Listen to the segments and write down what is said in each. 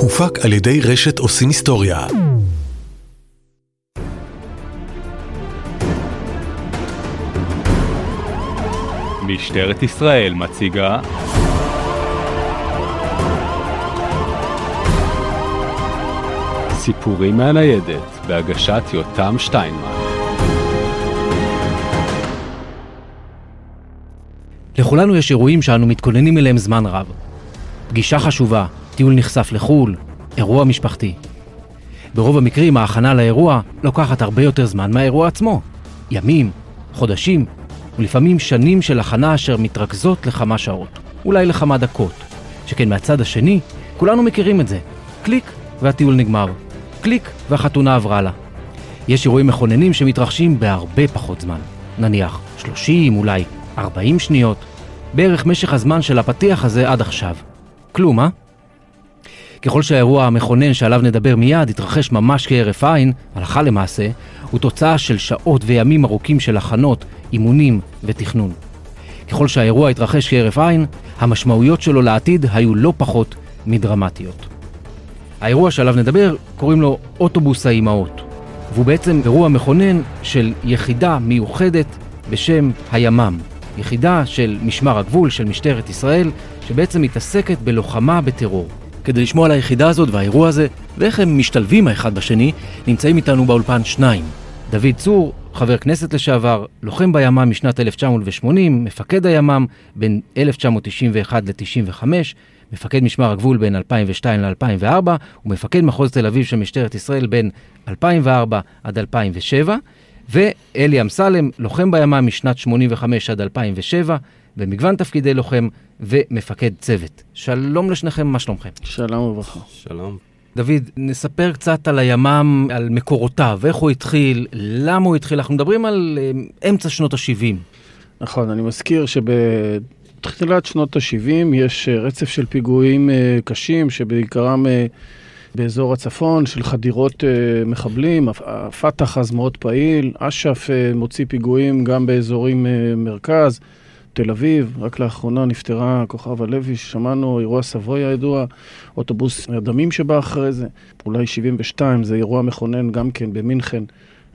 הופק על ידי רשת עושים היסטוריה. משטרת ישראל מציגה סיפורים מהניידת בהגשת יותם שטיינמן לכולנו יש אירועים שאנו מתכוננים אליהם זמן רב. פגישה חשובה, טיול נחשף לחו"ל, אירוע משפחתי. ברוב המקרים ההכנה לאירוע לוקחת הרבה יותר זמן מהאירוע עצמו. ימים, חודשים, ולפעמים שנים של הכנה אשר מתרכזות לכמה שעות, אולי לכמה דקות. שכן מהצד השני, כולנו מכירים את זה. קליק והטיול נגמר. קליק והחתונה עברה לה. יש אירועים מכוננים שמתרחשים בהרבה פחות זמן. נניח 30, אולי 40 שניות. בערך משך הזמן של הפתיח הזה עד עכשיו. כלום, אה? ככל שהאירוע המכונן שעליו נדבר מיד יתרחש ממש כהרף עין, הלכה למעשה, הוא תוצאה של שעות וימים ארוכים של הכנות, אימונים ותכנון. ככל שהאירוע התרחש כהרף עין, המשמעויות שלו לעתיד היו לא פחות מדרמטיות. האירוע שעליו נדבר קוראים לו אוטובוס האימהות, והוא בעצם אירוע מכונן של יחידה מיוחדת בשם הימ"מ, יחידה של משמר הגבול של משטרת ישראל, שבעצם מתעסקת בלוחמה בטרור. כדי לשמוע על היחידה הזאת והאירוע הזה, ואיך הם משתלבים האחד בשני, נמצאים איתנו באולפן שניים. דוד צור, חבר כנסת לשעבר, לוחם בימ"מ משנת 1980, מפקד הימ"מ בין 1991 ל-95, מפקד משמר הגבול בין 2002 ל-2004, ומפקד מחוז תל אביב של משטרת ישראל בין 2004 עד 2007, ואלי אמסלם, לוחם בימ"מ משנת 85 עד 2007, במגוון תפקידי לוחם ומפקד צוות. שלום לשניכם, מה שלומכם? שלום וברכה. שלום. דוד, נספר קצת על הימ"מ, על מקורותיו, איך הוא התחיל, למה הוא התחיל. אנחנו מדברים על uh, אמצע שנות ה-70. נכון, אני מזכיר שבתחילת שנות ה-70 יש uh, רצף של פיגועים uh, קשים, שבעיקרם באזור הצפון, של חדירות מחבלים. הפת"ח אז מאוד פעיל, אש"ף מוציא פיגועים גם באזורים מרכז. תל אביב, רק לאחרונה נפטרה כוכב הלוי, שמענו אירוע סבוי הידוע, אוטובוס הדמים שבא אחרי זה, אולי 72, זה אירוע מכונן גם כן במינכן,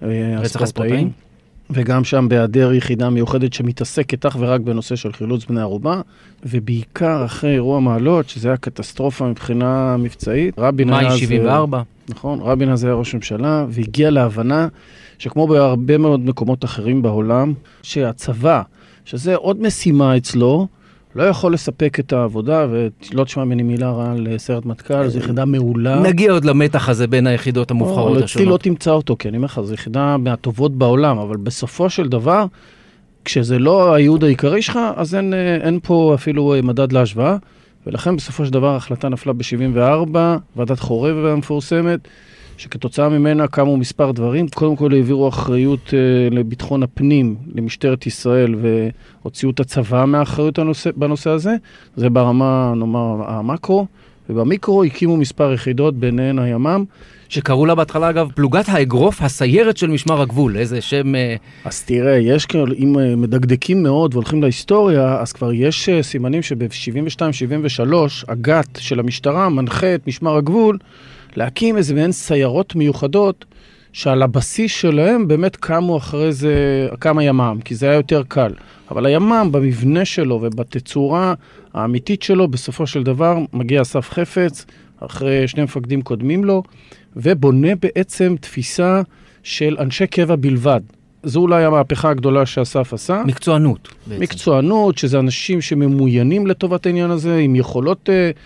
רצח הספורטאים. וגם שם בהיעדר יחידה מיוחדת שמתעסקת אך ורק בנושא של חילוץ בני ערובה, ובעיקר אחרי אירוע מעלות, שזה היה קטסטרופה מבחינה מבצעית. רבין מאי היה... 74. נכון, רבין אז היה ראש ממשלה, והגיע להבנה שכמו בהרבה מאוד מקומות אחרים בעולם, שהצבא, שזה עוד משימה אצלו, לא יכול לספק את העבודה, ולא תשמע ממני מילה רעה על סיירת מטכ"ל, זו יחידה מעולה. נגיע עוד למתח הזה בין היחידות המובחרות אצלי השונות. לא תמצא אותו, כי אני אומר לך, זו יחידה מהטובות בעולם, אבל בסופו של דבר, כשזה לא הייעוד העיקרי שלך, אז אין, אה, אין פה אפילו אה, מדד להשוואה, ולכן בסופו של דבר ההחלטה נפלה ב-74, ועדת חורב המפורסמת, שכתוצאה ממנה קמו מספר דברים. קודם כל העבירו אחריות uh, לביטחון הפנים למשטרת ישראל והוציאו את הצבא מהאחריות הנושא, בנושא הזה. זה ברמה, נאמר, המקרו. ובמיקרו הקימו מספר יחידות, ביניהן הימ"מ. שקראו לה בהתחלה, אגב, פלוגת האגרוף, הסיירת של משמר הגבול. איזה שם... אה, אז תראה, יש כאלה, אם אה, מדקדקים מאוד והולכים להיסטוריה, אז כבר יש סימנים שב-72-73, הגת של המשטרה מנחה את משמר הגבול להקים איזה מעין סיירות מיוחדות, שעל הבסיס שלהם באמת קמו אחרי זה, קם הימ"מ, כי זה היה יותר קל. אבל הימ"מ, במבנה שלו ובתצורה האמיתית שלו, בסופו של דבר מגיע אסף חפץ, אחרי שני מפקדים קודמים לו, ובונה בעצם תפיסה של אנשי קבע בלבד. זו אולי המהפכה הגדולה שאסף עשה. מקצוענות. בעצם. מקצוענות, שזה אנשים שממוינים לטובת העניין הזה, עם יכולות uh,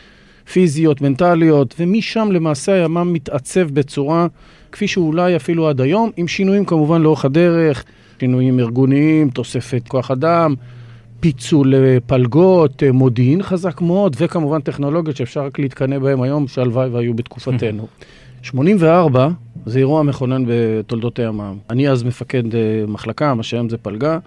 פיזיות, מנטליות, ומשם למעשה הימ"מ מתעצב בצורה כפי שאולי אפילו עד היום, עם שינויים כמובן לאורך הדרך, שינויים ארגוניים, תוספת כוח אדם, פיצול אה, פלגות, אה, מודיעין חזק מאוד, וכמובן טכנולוגיות שאפשר רק להתקנא בהם היום, שהלוואי והיו בתקופתנו. 84 זה אירוע מכונן בתולדות הימ"מ. אני אז מפקד אה, מחלקה, מה שהיום זה פלגה,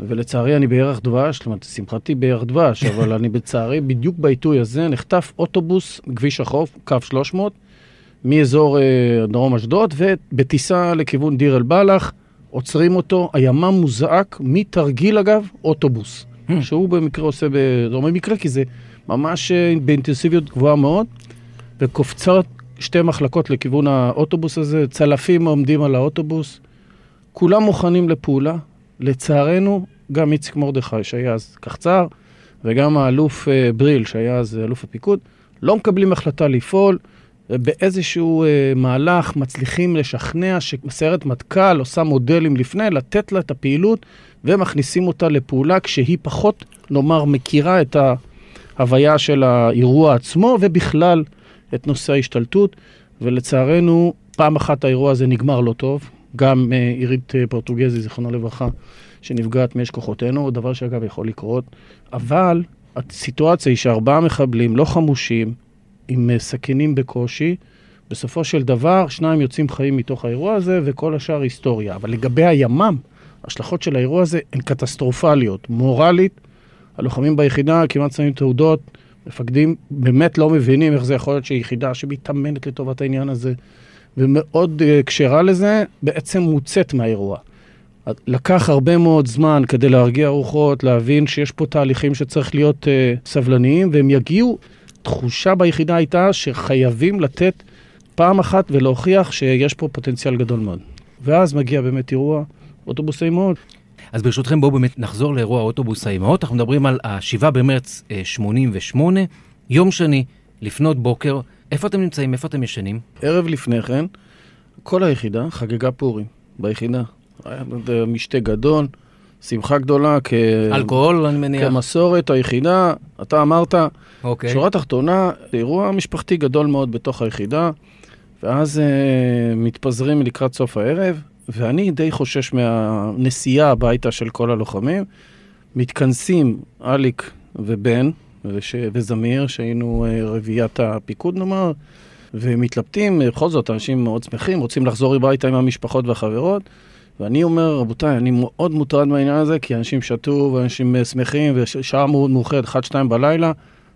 ולצערי אני בירח דבש, זאת אומרת, שמחתי בירח דבש, אבל אני בצערי, בדיוק בעיתוי הזה, נחטף אוטובוס בכביש החוף, קו 300, מאזור אה, דרום אשדוד, ובטיסה לכיוון דיר אל-בלח, עוצרים אותו, הימ"מ מוזעק מתרגיל אגב, אוטובוס, שהוא במקרה עושה, ב... זה אומר מקרה כי זה ממש אה, באינטנסיביות גבוהה מאוד, וקופצות שתי מחלקות לכיוון האוטובוס הזה, צלפים עומדים על האוטובוס, כולם מוכנים לפעולה. לצערנו, גם איציק מרדכי, שהיה אז קחצר, וגם האלוף אה, בריל, שהיה אז אלוף הפיקוד, לא מקבלים החלטה לפעול, ובאיזשהו אה, מהלך מצליחים לשכנע שסיירת מטכ"ל עושה מודלים לפני, לתת לה את הפעילות, ומכניסים אותה לפעולה כשהיא פחות, נאמר, מכירה את ההוויה של האירוע עצמו, ובכלל את נושא ההשתלטות. ולצערנו, פעם אחת האירוע הזה נגמר לא טוב. גם אה, עירית אה, פורטוגזי, זיכרונו לברכה, שנפגעת מאש כוחותינו, דבר שאגב יכול לקרות. אבל הסיטואציה היא שארבעה מחבלים לא חמושים, עם אה, סכינים בקושי, בסופו של דבר שניים יוצאים חיים מתוך האירוע הזה וכל השאר היסטוריה. אבל לגבי הימ"מ, ההשלכות של האירוע הזה הן קטסטרופליות. מורלית, הלוחמים ביחידה כמעט שמים תעודות, מפקדים באמת לא מבינים איך זה יכול להיות שיחידה שמתאמנת לטובת העניין הזה ומאוד uh, כשרה לזה, בעצם מוצאת מהאירוע. לקח הרבה מאוד זמן כדי להרגיע רוחות, להבין שיש פה תהליכים שצריך להיות uh, סבלניים, והם יגיעו, תחושה ביחידה הייתה שחייבים לתת פעם אחת ולהוכיח שיש פה פוטנציאל גדול מאוד. ואז מגיע באמת אירוע אוטובוס האימהות. אז ברשותכם בואו באמת נחזור לאירוע אוטובוס האימהות. אנחנו מדברים על ה-7 במרץ 88, אה, יום שני, לפנות בוקר. איפה אתם נמצאים? איפה אתם ישנים? ערב לפני כן, כל היחידה חגגה פורים, ביחידה. היה משתה גדול, שמחה גדולה כ... אלכוהול, אני מניח. כמסורת היחידה. אתה אמרת, אוקיי. שורה תחתונה, אירוע משפחתי גדול מאוד בתוך היחידה, ואז אה, מתפזרים לקראת סוף הערב, ואני די חושש מהנסיעה הביתה של כל הלוחמים. מתכנסים אליק ובן וש... וזמיר, שהיינו אה, רביעיית הפיקוד נאמר, ומתלבטים, בכל זאת, אנשים מאוד שמחים, רוצים לחזור הביתה עם המשפחות והחברות. ואני אומר, רבותיי, אני מאוד מוטרד מהעניין הזה, כי אנשים שתו ואנשים אה, שמחים, ושעה מאוד מאוחרת, 1-2 בלילה,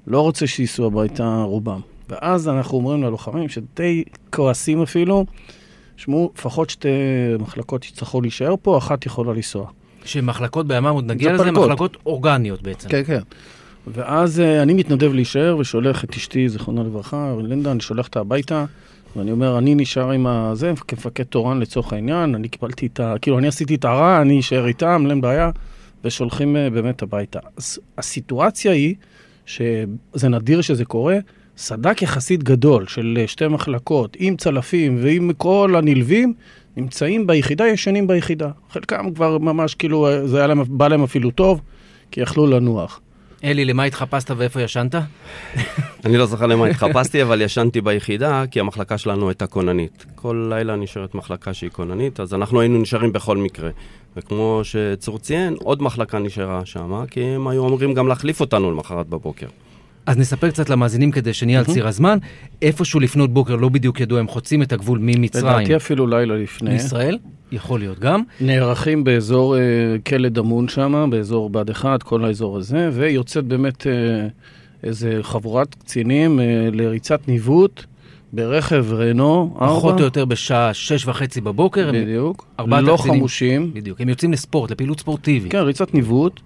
לא רוצה שייסעו הביתה רובם. ואז אנחנו אומרים ללוחמים, שדי כועסים אפילו, שמעו, לפחות שתי מחלקות יצטרכו להישאר פה, אחת יכולה לנסוע. שמחלקות בימ"מ, עוד נגיע לזה, מחלקות אורגניות בעצם. כן, כן. ואז uh, אני מתנדב להישאר ושולח את אשתי, זיכרונה לברכה, לינדה, אני שולח אותה הביתה, ואני אומר, אני נשאר עם הזה, כמפקד תורן לצורך העניין, אני קיבלתי את ה... כאילו, אני עשיתי את הרע, אני אשאר איתם, אין בעיה, ושולחים uh, באמת הביתה. אז הסיטואציה היא, שזה נדיר שזה קורה, סדק יחסית גדול של שתי מחלקות, עם צלפים ועם כל הנלווים, נמצאים ביחידה, ישנים ביחידה. חלקם כבר ממש כאילו, זה היה להם, בא להם אפילו טוב, כי יכלו לנוח. אלי, למה התחפשת ואיפה ישנת? אני לא זוכר למה התחפשתי, אבל ישנתי ביחידה, כי המחלקה שלנו הייתה כוננית. כל לילה נשארת מחלקה שהיא כוננית, אז אנחנו היינו נשארים בכל מקרה. וכמו שצור ציין, עוד מחלקה נשארה שם, כי הם היו אמורים גם להחליף אותנו למחרת בבוקר. אז נספר קצת למאזינים כדי שנהיה על ציר הזמן. איפשהו לפנות בוקר לא בדיוק ידוע, הם חוצים את הגבול ממצרים. לדעתי אפילו לילה לפני. לישראל? יכול להיות גם. נערכים באזור אה, כלא דמון שם, באזור בה"ד 1, כל האזור הזה, ויוצאת באמת אה, איזה חבורת קצינים אה, לריצת ניווט. ברכב רנו, ארבע. פחות או יותר בשעה שש וחצי בבוקר. בדיוק. ארבעת לא הקצינים, חמושים. בדיוק. הם יוצאים לספורט, לפעילות ספורטיבית. כן, ריצת ניווט.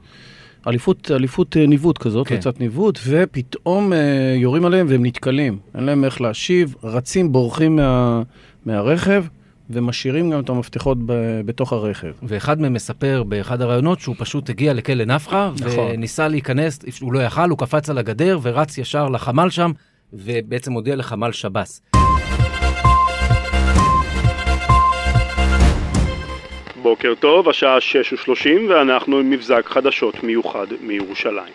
אליפות, אליפות אה, ניווט כזאת, כן. ריצת ניווט, ופתאום אה, יורים עליהם והם נתקלים. אין להם איך להשיב, רצים, בורחים מה, מהרכב. ומשאירים גם את המפתחות ב, בתוך הרכב. ואחד מהם מספר באחד הראיונות שהוא פשוט הגיע לכלא נפחא, נכון. וניסה להיכנס, הוא לא יכל, הוא קפץ על הגדר ורץ ישר לחמ"ל שם, ובעצם הודיע לחמ"ל שב"ס. בוקר טוב, השעה 6:30 ואנחנו עם מבזק חדשות מיוחד מירושלים.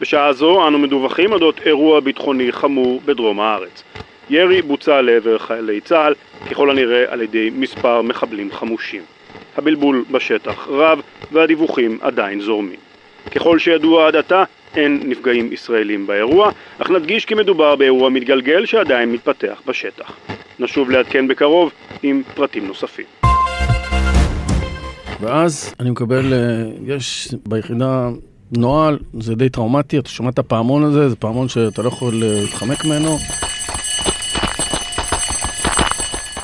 בשעה זו אנו מדווחים אודות אירוע ביטחוני חמור בדרום הארץ. ירי בוצע לעבר חיילי צה"ל, ככל הנראה על ידי מספר מחבלים חמושים. הבלבול בשטח רב והדיווחים עדיין זורמים. ככל שידוע עד עתה, אין נפגעים ישראלים באירוע, אך נדגיש כי מדובר באירוע מתגלגל שעדיין מתפתח בשטח. נשוב לעדכן בקרוב עם פרטים נוספים. ואז אני מקבל, אה, יש ביחידה נוהל, זה די טראומטי, אתה שומע את הפעמון הזה, זה פעמון שאתה לא יכול אה, להתחמק ממנו.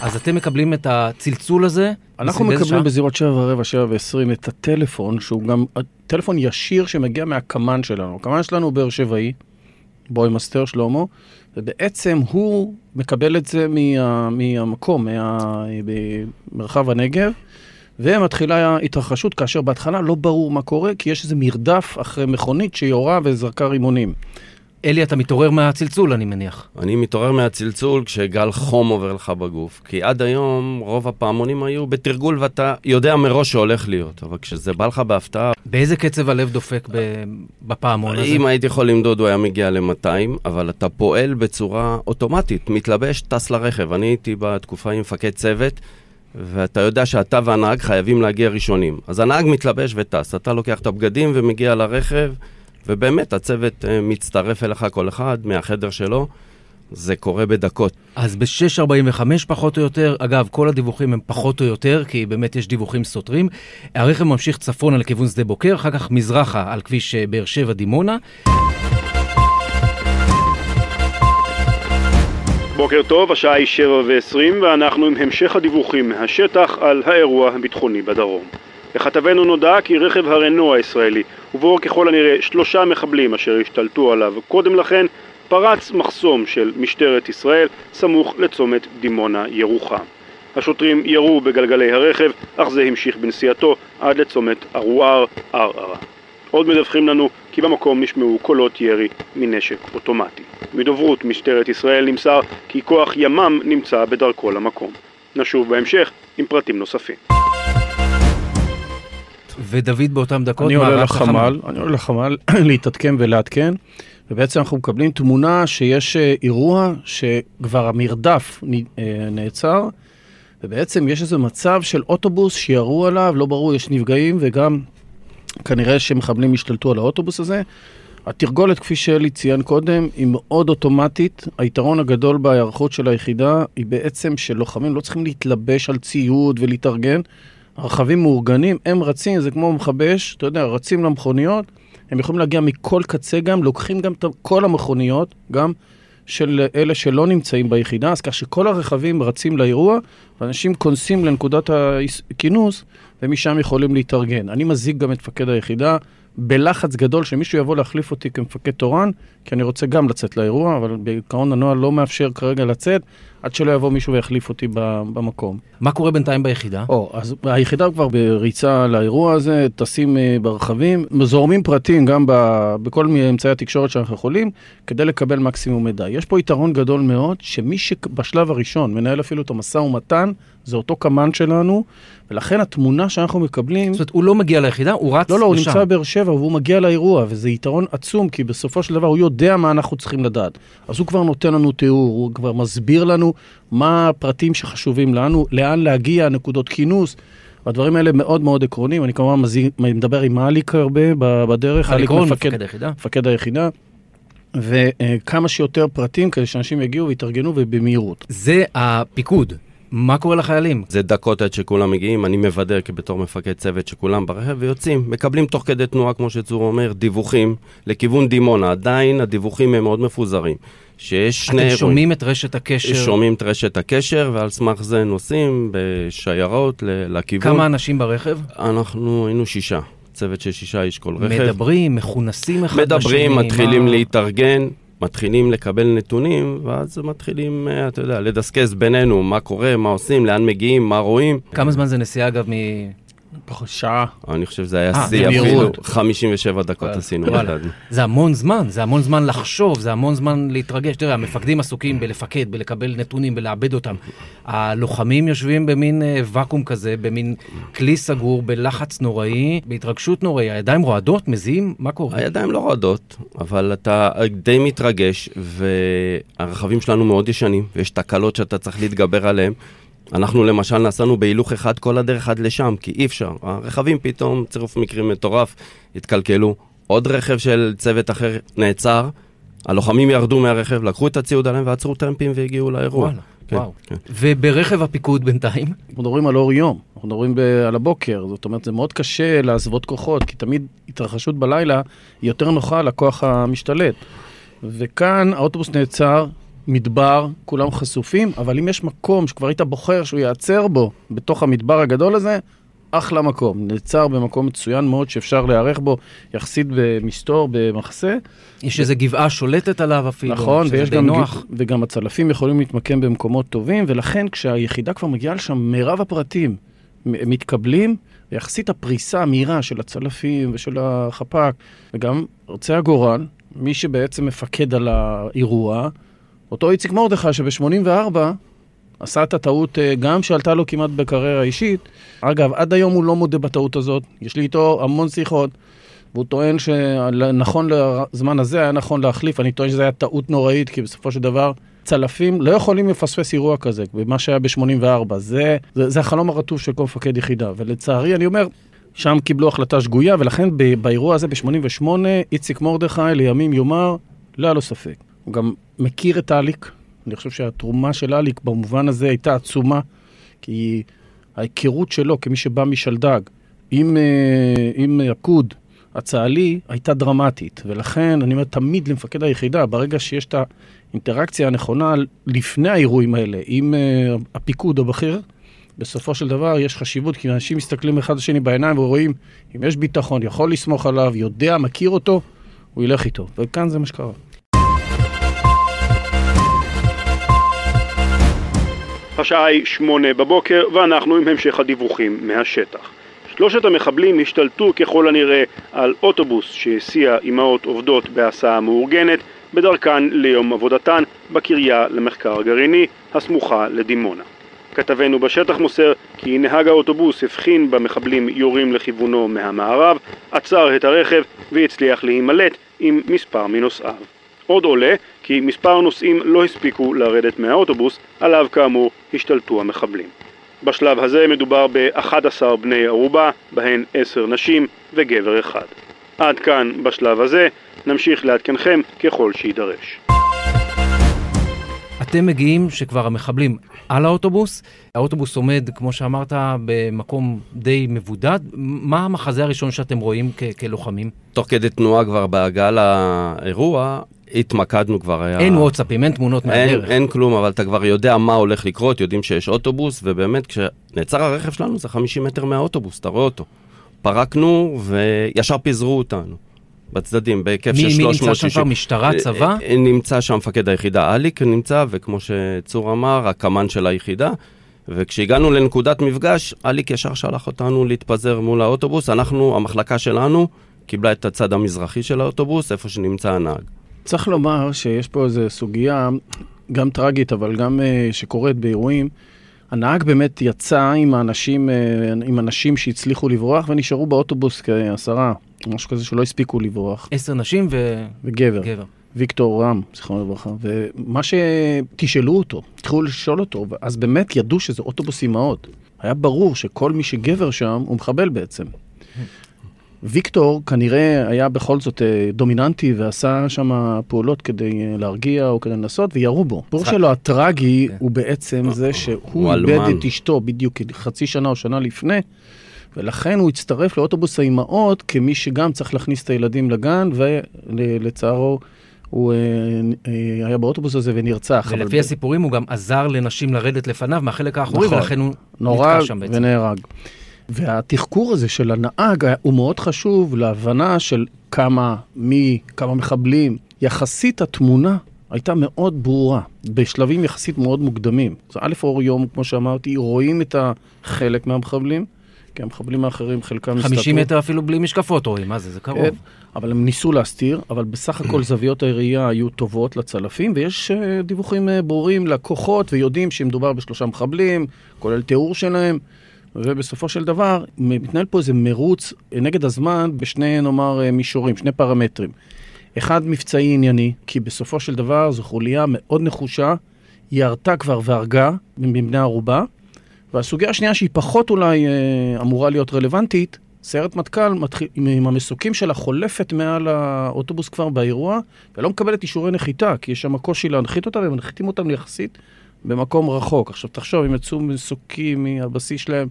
אז אתם מקבלים את הצלצול הזה? אנחנו מקבלים בזירות שבע ורבע, שבע ועשרים את הטלפון, שהוא גם טלפון ישיר שמגיע מהקמ"ן שלנו. הקמ"ן שלנו הוא באר שבעי, בוימסטר שלמה, ובעצם הוא מקבל את זה מה, מהמקום, מה, במרחב הנגב, ומתחילה התרחשות, כאשר בהתחלה לא ברור מה קורה, כי יש איזה מרדף אחרי מכונית שיורה וזרקה רימונים. אלי, אתה מתעורר מהצלצול, אני מניח. אני מתעורר מהצלצול כשגל חום עובר לך בגוף. כי עד היום רוב הפעמונים היו בתרגול ואתה יודע מראש שהולך להיות. אבל כשזה בא לך בהפתעה... באיזה קצב הלב דופק בפעמון הזה? אם הייתי יכול למדוד, הוא היה מגיע ל-200, אבל אתה פועל בצורה אוטומטית, מתלבש, טס לרכב. אני הייתי בתקופה עם מפקד צוות. ואתה יודע שאתה והנהג חייבים להגיע ראשונים. אז הנהג מתלבש וטס, אתה לוקח את הבגדים ומגיע לרכב, ובאמת הצוות אה, מצטרף אליך כל אחד מהחדר שלו. זה קורה בדקות. אז ב-6.45 פחות או יותר, אגב, כל הדיווחים הם פחות או יותר, כי באמת יש דיווחים סותרים. הרכב ממשיך צפונה לכיוון שדה בוקר, אחר כך מזרחה על כביש אה, באר שבע דימונה. בוקר טוב, השעה היא שבע ועשרים ואנחנו עם המשך הדיווחים מהשטח על האירוע הביטחוני בדרום. לכתבנו נודע כי רכב הרנו הישראלי, ובו ככל הנראה שלושה מחבלים אשר השתלטו עליו קודם לכן, פרץ מחסום של משטרת ישראל סמוך לצומת דימונה ירוחם. השוטרים ירו בגלגלי הרכב, אך זה המשיך בנסיעתו עד לצומת ערוער ערערה. עוד מדווחים לנו כי במקום נשמעו קולות ירי מנשק אוטומטי. מדוברות משטרת ישראל נמסר כי כוח ימ"מ נמצא בדרכו למקום. נשוב בהמשך עם פרטים נוספים. ודוד באותם דקות אני עולה לחמ"ל, אני עולה לחמ"ל להתעדכן ולעדכן, ובעצם אנחנו מקבלים תמונה שיש אה, אירוע שכבר המרדף אה, נעצר, ובעצם יש איזה מצב של אוטובוס שירו עליו, לא ברור, יש נפגעים וגם כנראה שמחבלים השתלטו על האוטובוס הזה. התרגולת, כפי שאלי ציין קודם, היא מאוד אוטומטית. היתרון הגדול בהיערכות של היחידה היא בעצם שלוחמים לא צריכים להתלבש על ציוד ולהתארגן. הרכבים מאורגנים, הם רצים, זה כמו מכבי אש, אתה יודע, רצים למכוניות, הם יכולים להגיע מכל קצה גם, לוקחים גם את כל המכוניות, גם של אלה שלא נמצאים ביחידה, אז כך שכל הרכבים רצים לאירוע, ואנשים כונסים לנקודת הכינוס, ומשם יכולים להתארגן. אני מזיק גם את מפקד היחידה, בלחץ גדול שמישהו יבוא להחליף אותי כמפקד תורן, כי אני רוצה גם לצאת לאירוע, אבל בעיקרון הנוהל לא מאפשר כרגע לצאת, עד שלא יבוא מישהו ויחליף אותי במקום. מה קורה בינתיים ביחידה? או, אז היחידה כבר בריצה לאירוע הזה, טסים אה, ברכבים, זורמים פרטים גם ב, בכל אמצעי התקשורת שאנחנו יכולים, כדי לקבל מקסימום מידע. יש פה יתרון גדול מאוד, שמי שבשלב הראשון מנהל אפילו את המשא ומתן, זה אותו קמ"ן שלנו, ולכן התמונה שאנחנו מקבלים... זאת אומרת, הוא לא מגיע ליחידה, הוא רץ לשם. לא, לא, הוא נמצא בבאר שבע והוא מגיע לאירוע, וזה יתרון עצום, כי בסופו של דבר הוא יודע מה אנחנו צריכים לדעת. אז הוא כבר נותן לנו תיאור, הוא כבר מסביר לנו מה הפרטים שחשובים לנו, לאן להגיע, נקודות כינוס. הדברים האלה מאוד מאוד עקרוניים, אני כמובן מזיג, מדבר עם מאליק הרבה בדרך. אליק רון, מפקד היחידה. מפקד היחידה. וכמה שיותר פרטים כדי שאנשים יגיעו ויתארגנו ובמהירות. זה הפיקוד. מה קורה לחיילים? זה דקות עד שכולם מגיעים, אני מוודא כבתור מפקד צוות שכולם ברכב ויוצאים. מקבלים תוך כדי תנועה, כמו שצור אומר, דיווחים לכיוון דימונה. עדיין הדיווחים הם מאוד מפוזרים. שיש שני אירועים. אתם שומעים את רשת הקשר? שומעים את רשת הקשר, ועל סמך זה נוסעים בשיירות לכיוון. כמה אנשים ברכב? אנחנו היינו שישה. צוות של שישה איש כל רכב. מדברים, מכונסים אחד בשני? מדברים, מתחילים מה... להתארגן. מתחילים לקבל נתונים, ואז מתחילים, אה, אתה יודע, לדסקס בינינו מה קורה, מה עושים, לאן מגיעים, מה רואים. כמה זמן זה נסיעה, אגב, מ... פחות שעה. אני חושב שזה היה אה, שיא אפילו, 57 דקות עשינו. זה המון זמן, זה המון זמן לחשוב, זה המון זמן להתרגש. תראה, המפקדים עסוקים בלפקד, בלקבל נתונים, בלעבד אותם. הלוחמים יושבים במין אה, ואקום כזה, במין כלי סגור, בלחץ נוראי, בהתרגשות נוראי. הידיים רועדות, מזיעים, מה קורה? הידיים לא רועדות, אבל אתה די מתרגש, והרכבים שלנו מאוד ישנים, ויש תקלות שאתה צריך להתגבר עליהן. אנחנו למשל נסענו בהילוך אחד כל הדרך עד לשם, כי אי אפשר. הרכבים פתאום, צירוף מקרים מטורף, התקלקלו. עוד רכב של צוות אחר נעצר, הלוחמים ירדו מהרכב, לקחו את הציוד עליהם ועצרו טרמפים והגיעו לאירוע. וואלה, כן, וואו. כן. וברכב הפיקוד בינתיים? אנחנו מדברים על אור יום, אנחנו מדברים ב- על הבוקר, זאת אומרת, זה מאוד קשה להסוות כוחות, כי תמיד התרחשות בלילה היא יותר נוחה לכוח המשתלט. וכאן האוטובוס נעצר, מדבר, כולם חשופים, אבל אם יש מקום שכבר היית בוחר שהוא ייעצר בו, בתוך המדבר הגדול הזה, אחלה מקום, נעצר במקום מצוין מאוד שאפשר להיערך בו, יחסית במסתור, במחסה. יש איזו גבעה שולטת עליו אפילו, נכון, שזה ויש די גם, נוח. וגם הצלפים יכולים להתמקם במקומות טובים, ולכן כשהיחידה כבר מגיעה לשם, מירב הפרטים מתקבלים, ויחסית הפריסה המהירה של הצלפים ושל החפ"ק, וגם ארצי הגורל, מי שבעצם מפקד על האירוע, אותו איציק מרדכי שב-84 עשה את הטעות אה, גם שעלתה לו כמעט בקריירה אישית. אגב, עד היום הוא לא מודה בטעות הזאת, יש לי איתו המון שיחות. והוא טוען שנכון לזמן הזה היה נכון להחליף, אני טוען שזו הייתה טעות נוראית, כי בסופו של דבר צלפים לא יכולים לפספס אירוע כזה, במה שהיה ב-84. זה, זה, זה החלום הרטוב של כל מפקד יחידה, ולצערי, אני אומר, שם קיבלו החלטה שגויה, ולכן באירוע הזה ב-88, איציק מרדכי לימים יאמר, לא היה לו ספק. הוא גם מכיר את אליק, אני חושב שהתרומה של אליק במובן הזה הייתה עצומה, כי ההיכרות שלו כמי שבא משלדג עם, אה, עם הקוד הצה"לי הייתה דרמטית, ולכן אני אומר תמיד למפקד היחידה, ברגע שיש את האינטראקציה הנכונה לפני האירועים האלה עם אה, הפיקוד הבכיר, בסופו של דבר יש חשיבות, כי אנשים מסתכלים אחד לשני בעיניים ורואים אם יש ביטחון, יכול לסמוך עליו, יודע, מכיר אותו, הוא ילך איתו. וכאן זה מה שקרה. השעה היא שמונה בבוקר ואנחנו עם המשך הדיווחים מהשטח. שלושת המחבלים השתלטו ככל הנראה על אוטובוס שהסיע אמהות עובדות בהסעה מאורגנת בדרכן ליום עבודתן בקריה למחקר גרעיני הסמוכה לדימונה. כתבנו בשטח מוסר כי נהג האוטובוס הבחין במחבלים יורים לכיוונו מהמערב, עצר את הרכב והצליח להימלט עם מספר מנוסעיו. עוד עולה כי מספר נוסעים לא הספיקו לרדת מהאוטובוס, עליו כאמור השתלטו המחבלים. בשלב הזה מדובר ב-11 בני ערובה, בהן 10 נשים וגבר אחד. עד כאן בשלב הזה, נמשיך לעדכנכם ככל שיידרש. אתם מגיעים שכבר המחבלים על האוטובוס, האוטובוס עומד, כמו שאמרת, במקום די מבודד. מה המחזה הראשון שאתם רואים כ- כלוחמים? תוך כדי תנועה כבר בהגעה לאירוע, התמקדנו כבר, היה... אין וואטסאפים, אין תמונות אין, מהדרך. אין כלום, אבל אתה כבר יודע מה הולך לקרות, יודעים שיש אוטובוס, ובאמת כשנעצר הרכב שלנו זה 50 מטר מהאוטובוס, אתה רואה אותו. פרקנו וישר פיזרו אותנו. בצדדים, בהיקף מי- של מי 360. נמצא שם כבר? משטרה, צבא? אה, אה, נמצא שם מפקד היחידה, אליק נמצא, וכמו שצור אמר, הקמ"ן של היחידה. וכשהגענו לנקודת מפגש, אליק ישר שלח אותנו להתפזר מול האוטובוס. אנחנו, המחלקה שלנו, קיבלה את הצד המזרחי של האוטובוס, איפה שנמצא הנהג. צריך לומר שיש פה איזו סוגיה, גם טרגית, אבל גם uh, שקורית באירועים. הנהג באמת יצא עם האנשים, uh, עם אנשים שהצליחו לברוח ונשארו באוטובוס כעשרה, משהו כזה שלא הספיקו לברוח, עשר נשים וגבר. וגבר, ויקטור רם, זיכרונו לברכה. ומה שתשאלו אותו, התחילו לשאול אותו, אז באמת ידעו שזה אוטובוס אימהות. היה ברור שכל מי שגבר שם הוא מחבל בעצם. ויקטור כנראה היה בכל זאת אה, דומיננטי ועשה שם פעולות כדי אה, להרגיע או כדי לנסות וירו בו. הסיפור. שלו הטרגי כן. הוא בעצם זה הוא שהוא איבד. את אשתו בדיוק חצי שנה או שנה לפני, ולכן הוא הצטרף לאוטובוס האימהות כמי שגם צריך להכניס את הילדים לגן, ולצערו הוא אה, אה, היה באוטובוס הזה ונרצח. ולפי הסיפורים הוא גם עזר לנשים לרדת לפניו מהחלק האחורי, נכון. ולכן הוא נתקע שם בעצם. ונהרג. והתחקור הזה של הנהג הוא מאוד חשוב להבנה של כמה, מי, כמה מחבלים. יחסית התמונה הייתה מאוד ברורה, בשלבים יחסית מאוד מוקדמים. אז א', אור יום, כמו שאמרתי, רואים את החלק מהמחבלים, כי המחבלים האחרים חלקם 50 מטר אפילו בלי משקפות רואים, מה זה, זה קרוב. כן, אבל הם ניסו להסתיר, אבל בסך הכל זוויות הירייה היו טובות לצלפים, ויש uh, דיווחים uh, ברורים לכוחות, ויודעים שמדובר בשלושה מחבלים, כולל תיאור שלהם, ובסופו של דבר מתנהל פה איזה מרוץ אה, נגד הזמן בשני, נאמר, אה, מישורים, שני פרמטרים. אחד, מבצעי ענייני, כי בסופו של דבר זו חוליה מאוד נחושה, היא ירתה כבר והרגה מבני ערובה, והסוגיה השנייה שהיא פחות אולי אה, אמורה להיות רלוונטית, סיירת מטכ"ל עם המסוקים שלה חולפת מעל האוטובוס כבר באירוע, ולא מקבלת אישורי נחיתה, כי יש שם קושי להנחית אותה, והם מנחיתים אותם יחסית במקום רחוק. עכשיו תחשוב, הם יצאו מסוקים מהבסיס שלהם,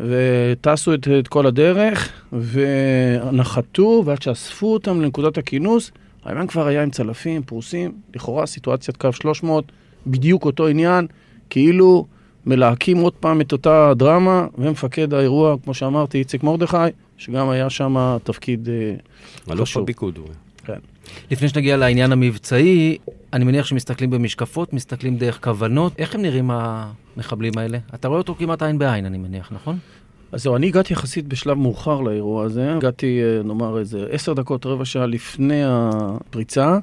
וטסו את, את כל הדרך, ונחתו, ועד שאספו אותם לנקודת הכינוס, הימן כבר היה עם צלפים, פרוסים, לכאורה סיטואציית קו 300, בדיוק אותו עניין, כאילו מלהקים עוד פעם את אותה דרמה, ומפקד האירוע, כמו שאמרתי, איציק מרדכי, שגם היה שם תפקיד אה, אלוף חשוב. הפיקוד הוא. כן. לפני שנגיע לעניין המבצעי, אני מניח שמסתכלים במשקפות, מסתכלים דרך כוונות. איך הם נראים המחבלים האלה? אתה רואה אותו כמעט עין בעין, אני מניח, נכון? אז זהו, אני הגעתי יחסית בשלב מאוחר לאירוע הזה. הגעתי, אה, נאמר, איזה עשר דקות, רבע שעה לפני הפריצה,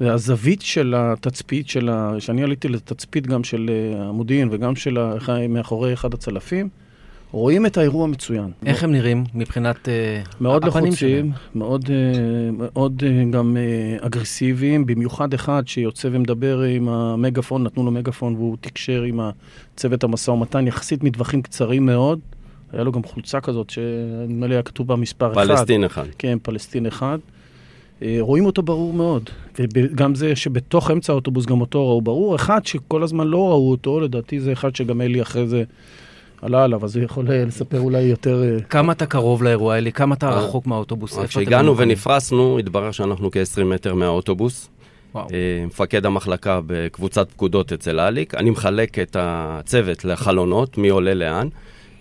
והזווית של התצפית, של ה... שאני עליתי לתצפית גם של אה, המודיעין וגם של ה... מאחורי אחד הצלפים, רואים את האירוע מצוין. איך הם נראים מבחינת אה, מאוד הפנים לחוצים, שלהם? מאוד, אה, מאוד אה, גם אגרסיביים, במיוחד אחד שיוצא ומדבר עם המגפון, נתנו לו מגפון והוא תקשר עם צוות המשא ומתן, יחסית מטווחים קצרים מאוד. היה לו גם חולצה כזאת, שנדמה לי היה כתוב בה מספר אחד. פלסטין אחד. כן, פלסטין אחד. רואים אותו ברור מאוד, וגם זה שבתוך אמצע האוטובוס גם אותו ראו ברור. אחד שכל הזמן לא ראו אותו, לדעתי זה אחד שגם אלי אחרי זה עלה עליו, אז הוא יכול אה, לספר אולי יותר... אה, כמה אתה קרוב לאירוע, אלי? כמה אתה אה, רחוק מהאוטובוס? כשהגענו? ונפרסנו, התברר שאנחנו כ-20 מטר מהאוטובוס. וואו. מפקד המחלקה בקבוצת פקודות אצל אליק. אני מחלק את הצוות לחלונות, מי עולה לאן,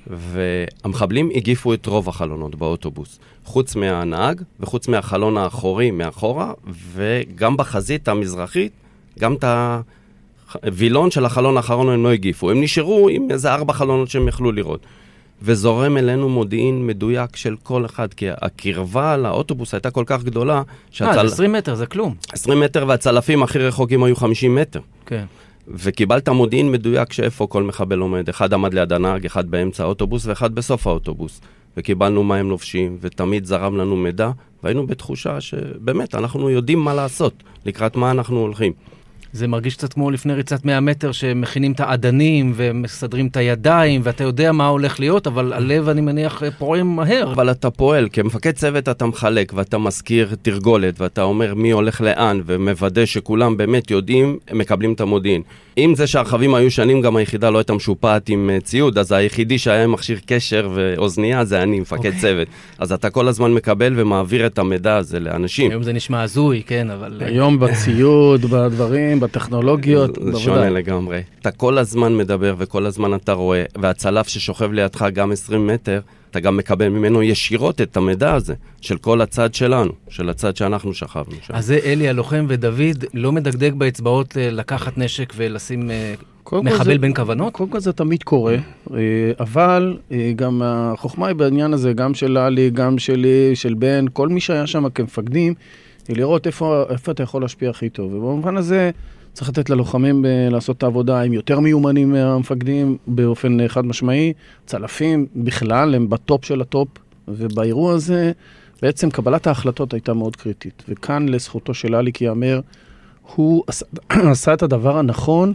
והמחבלים הגיפו את רוב החלונות באוטובוס, חוץ מהנהג וחוץ מהחלון האחורי מאחורה, וגם בחזית המזרחית, גם את הווילון של החלון האחרון הם לא הגיפו. הם נשארו עם איזה ארבע חלונות שהם יכלו לראות. וזורם אלינו מודיעין מדויק של כל אחד, כי הקרבה לאוטובוס הייתה כל כך גדולה, אה, שהצל... זה 20 מטר, זה כלום. 20 מטר והצלפים הכי רחוקים היו 50 מטר. כן. וקיבלת מודיעין מדויק שאיפה כל מחבל עומד. אחד עמד ליד הנהג, אחד באמצע האוטובוס ואחד בסוף האוטובוס. וקיבלנו מה הם לובשים, ותמיד זרם לנו מידע, והיינו בתחושה שבאמת, אנחנו יודעים מה לעשות, לקראת מה אנחנו הולכים. זה מרגיש קצת כמו לפני ריצת 100 מטר שמכינים את האדנים ומסדרים את הידיים ואתה יודע מה הולך להיות, אבל הלב, אני מניח, פועם מהר. אבל אתה פועל, כמפקד צוות אתה מחלק ואתה מזכיר תרגולת ואתה אומר מי הולך לאן ומוודא שכולם באמת יודעים, הם מקבלים את המודיעין. אם זה שהרכבים היו שנים, גם היחידה לא הייתה משופעת עם אה, ציוד, אז היחידי שהיה עם מכשיר קשר ואוזנייה זה אני, מפקד אוקיי. צוות. אז אתה כל הזמן מקבל ומעביר את המידע הזה לאנשים. היום זה נשמע הזוי, כן, אבל... היום בציוד, בדברים, בטכנולוגיות, זה שונה. לגמרי. אתה כל הזמן מדבר וכל הזמן אתה רואה, והצלף ששוכב לידך גם 20 מטר, אתה גם מקבל ממנו ישירות את המידע הזה, של כל הצד שלנו, של הצד שאנחנו שכבנו שם. אז זה אלי הלוחם ודוד לא מדגדג באצבעות אה, לקחת נשק ולשים אה, מחבל זה- בין כוונות? קודם כל זה תמיד קורה, אה, אבל גם החוכמה היא בעניין הזה, גם של ללי, גם שלי, של בן, כל מי שהיה שם כמפקדים, היא לראות איפה, איפה אתה יכול להשפיע הכי טוב. ובמובן הזה צריך לתת ללוחמים אה, לעשות את העבודה, הם יותר מיומנים מהמפקדים באופן אה, חד משמעי. צלפים בכלל הם בטופ של הטופ, ובאירוע הזה בעצם קבלת ההחלטות הייתה מאוד קריטית. וכאן לזכותו של אליק ייאמר, הוא עשה, את הדבר הנכון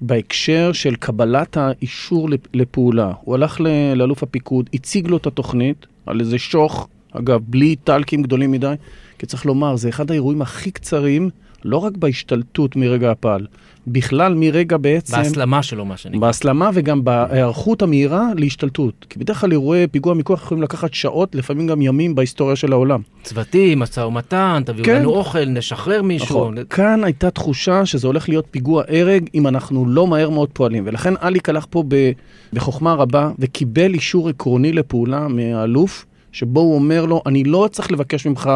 בהקשר של קבלת האישור לפ- לפעולה. הוא הלך לאלוף הפיקוד, הציג לו את התוכנית על איזה שוך, אגב, בלי טקסים גדולים מדי, כי צריך לומר, זה אחד האירועים הכי קצרים, לא רק בהשתלטות מרגע הפעל, בכלל מרגע בעצם... בהסלמה שלו, מה שנקרא. בהסלמה וגם בהיערכות המהירה להשתלטות. כי בדרך כלל אירועי פיגוע מכוח יכולים לקחת שעות, לפעמים גם ימים בהיסטוריה של העולם. צוותים, משא ומתן, תביאו כן. לנו אוכל, נשחרר מישהו. נכון. כאן הייתה תחושה שזה הולך להיות פיגוע הרג אם אנחנו לא מהר מאוד פועלים. ולכן אליק הלך פה ב- בחוכמה רבה וקיבל אישור עקרוני לפעולה מהאלוף, שבו הוא אומר לו, אני לא צריך לבקש ממך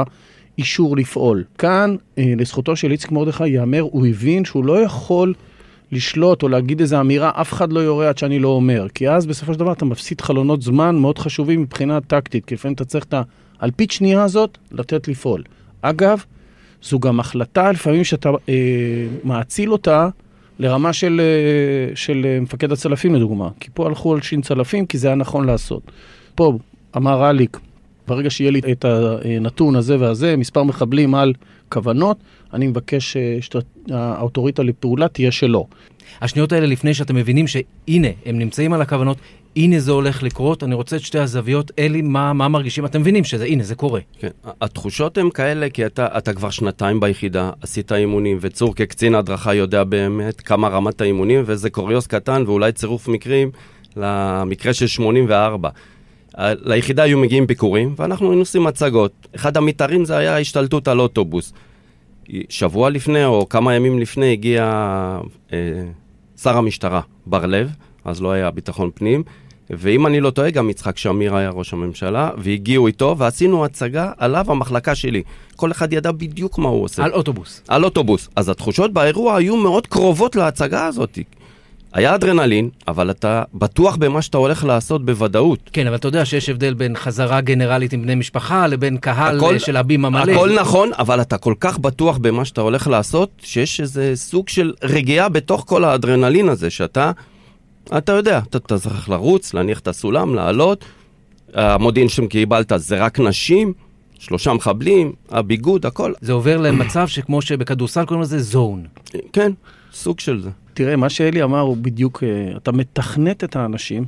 אישור לפעול. כאן, אה, לזכותו של איציק מרדכי ייאמר, הוא הבין שהוא לא יכול לשלוט או להגיד איזו אמירה, אף אחד לא יורה עד שאני לא אומר. כי אז בסופו של דבר אתה מפסיד חלונות זמן מאוד חשובים מבחינה טקטית, כי לפעמים אתה צריך את האלפית שנייה הזאת לתת לפעול. אגב, זו גם החלטה לפעמים שאתה אה, מאציל אותה לרמה של, אה, של אה, מפקד הצלפים לדוגמה. כי פה הלכו על שין צלפים כי זה היה נכון לעשות. פה אמר אליק, ברגע שיהיה לי את הנתון הזה והזה, מספר מחבלים על כוונות, אני מבקש אה, שהאוטוריטה לפעולה תהיה שלו. השניות האלה לפני שאתם מבינים שהנה, הם נמצאים על הכוונות, הנה זה הולך לקרות, אני רוצה את שתי הזוויות. אלי, מה, מה מרגישים? אתם מבינים שזה, הנה, זה קורה. כן, התחושות הן כאלה, כי אתה, אתה כבר שנתיים ביחידה, עשית אימונים, וצור כקצין הדרכה יודע באמת כמה רמת האימונים, וזה קוריוז קטן ואולי צירוף מקרים למקרה של 84. ליחידה היו מגיעים ביקורים, ואנחנו היינו עושים מצגות. אחד המתארים זה היה השתלטות על אוטובוס. שבוע לפני, או כמה ימים לפני, הגיע אה, שר המשטרה, בר לב, אז לא היה ביטחון פנים. ואם אני לא טועה, גם יצחק שמיר היה ראש הממשלה, והגיעו איתו, ועשינו הצגה עליו המחלקה שלי. כל אחד ידע בדיוק מה הוא עושה. על אוטובוס. על אוטובוס. אז התחושות באירוע היו מאוד קרובות להצגה הזאת. היה אדרנלין, אבל אתה בטוח במה שאתה הולך לעשות בוודאות. כן, אבל אתה יודע שיש הבדל בין חזרה גנרלית עם בני משפחה לבין קהל הכל, של הבימה מלא. הכל נכון, אבל אתה כל כך בטוח במה שאתה הולך לעשות, שיש איזה סוג של רגיעה בתוך כל האדרנלין הזה, שאתה, אתה יודע, אתה, אתה צריך לרוץ, להניח את הסולם, לעלות. המודיעין שקיבלת זה רק נשים, שלושה מחבלים, הביגוד, הכל. זה עובר למצב שכמו שבכדורסל קוראים לזה זון. כן, סוג של זה. תראה, מה שאלי אמר הוא בדיוק, אה, אתה מתכנת את האנשים,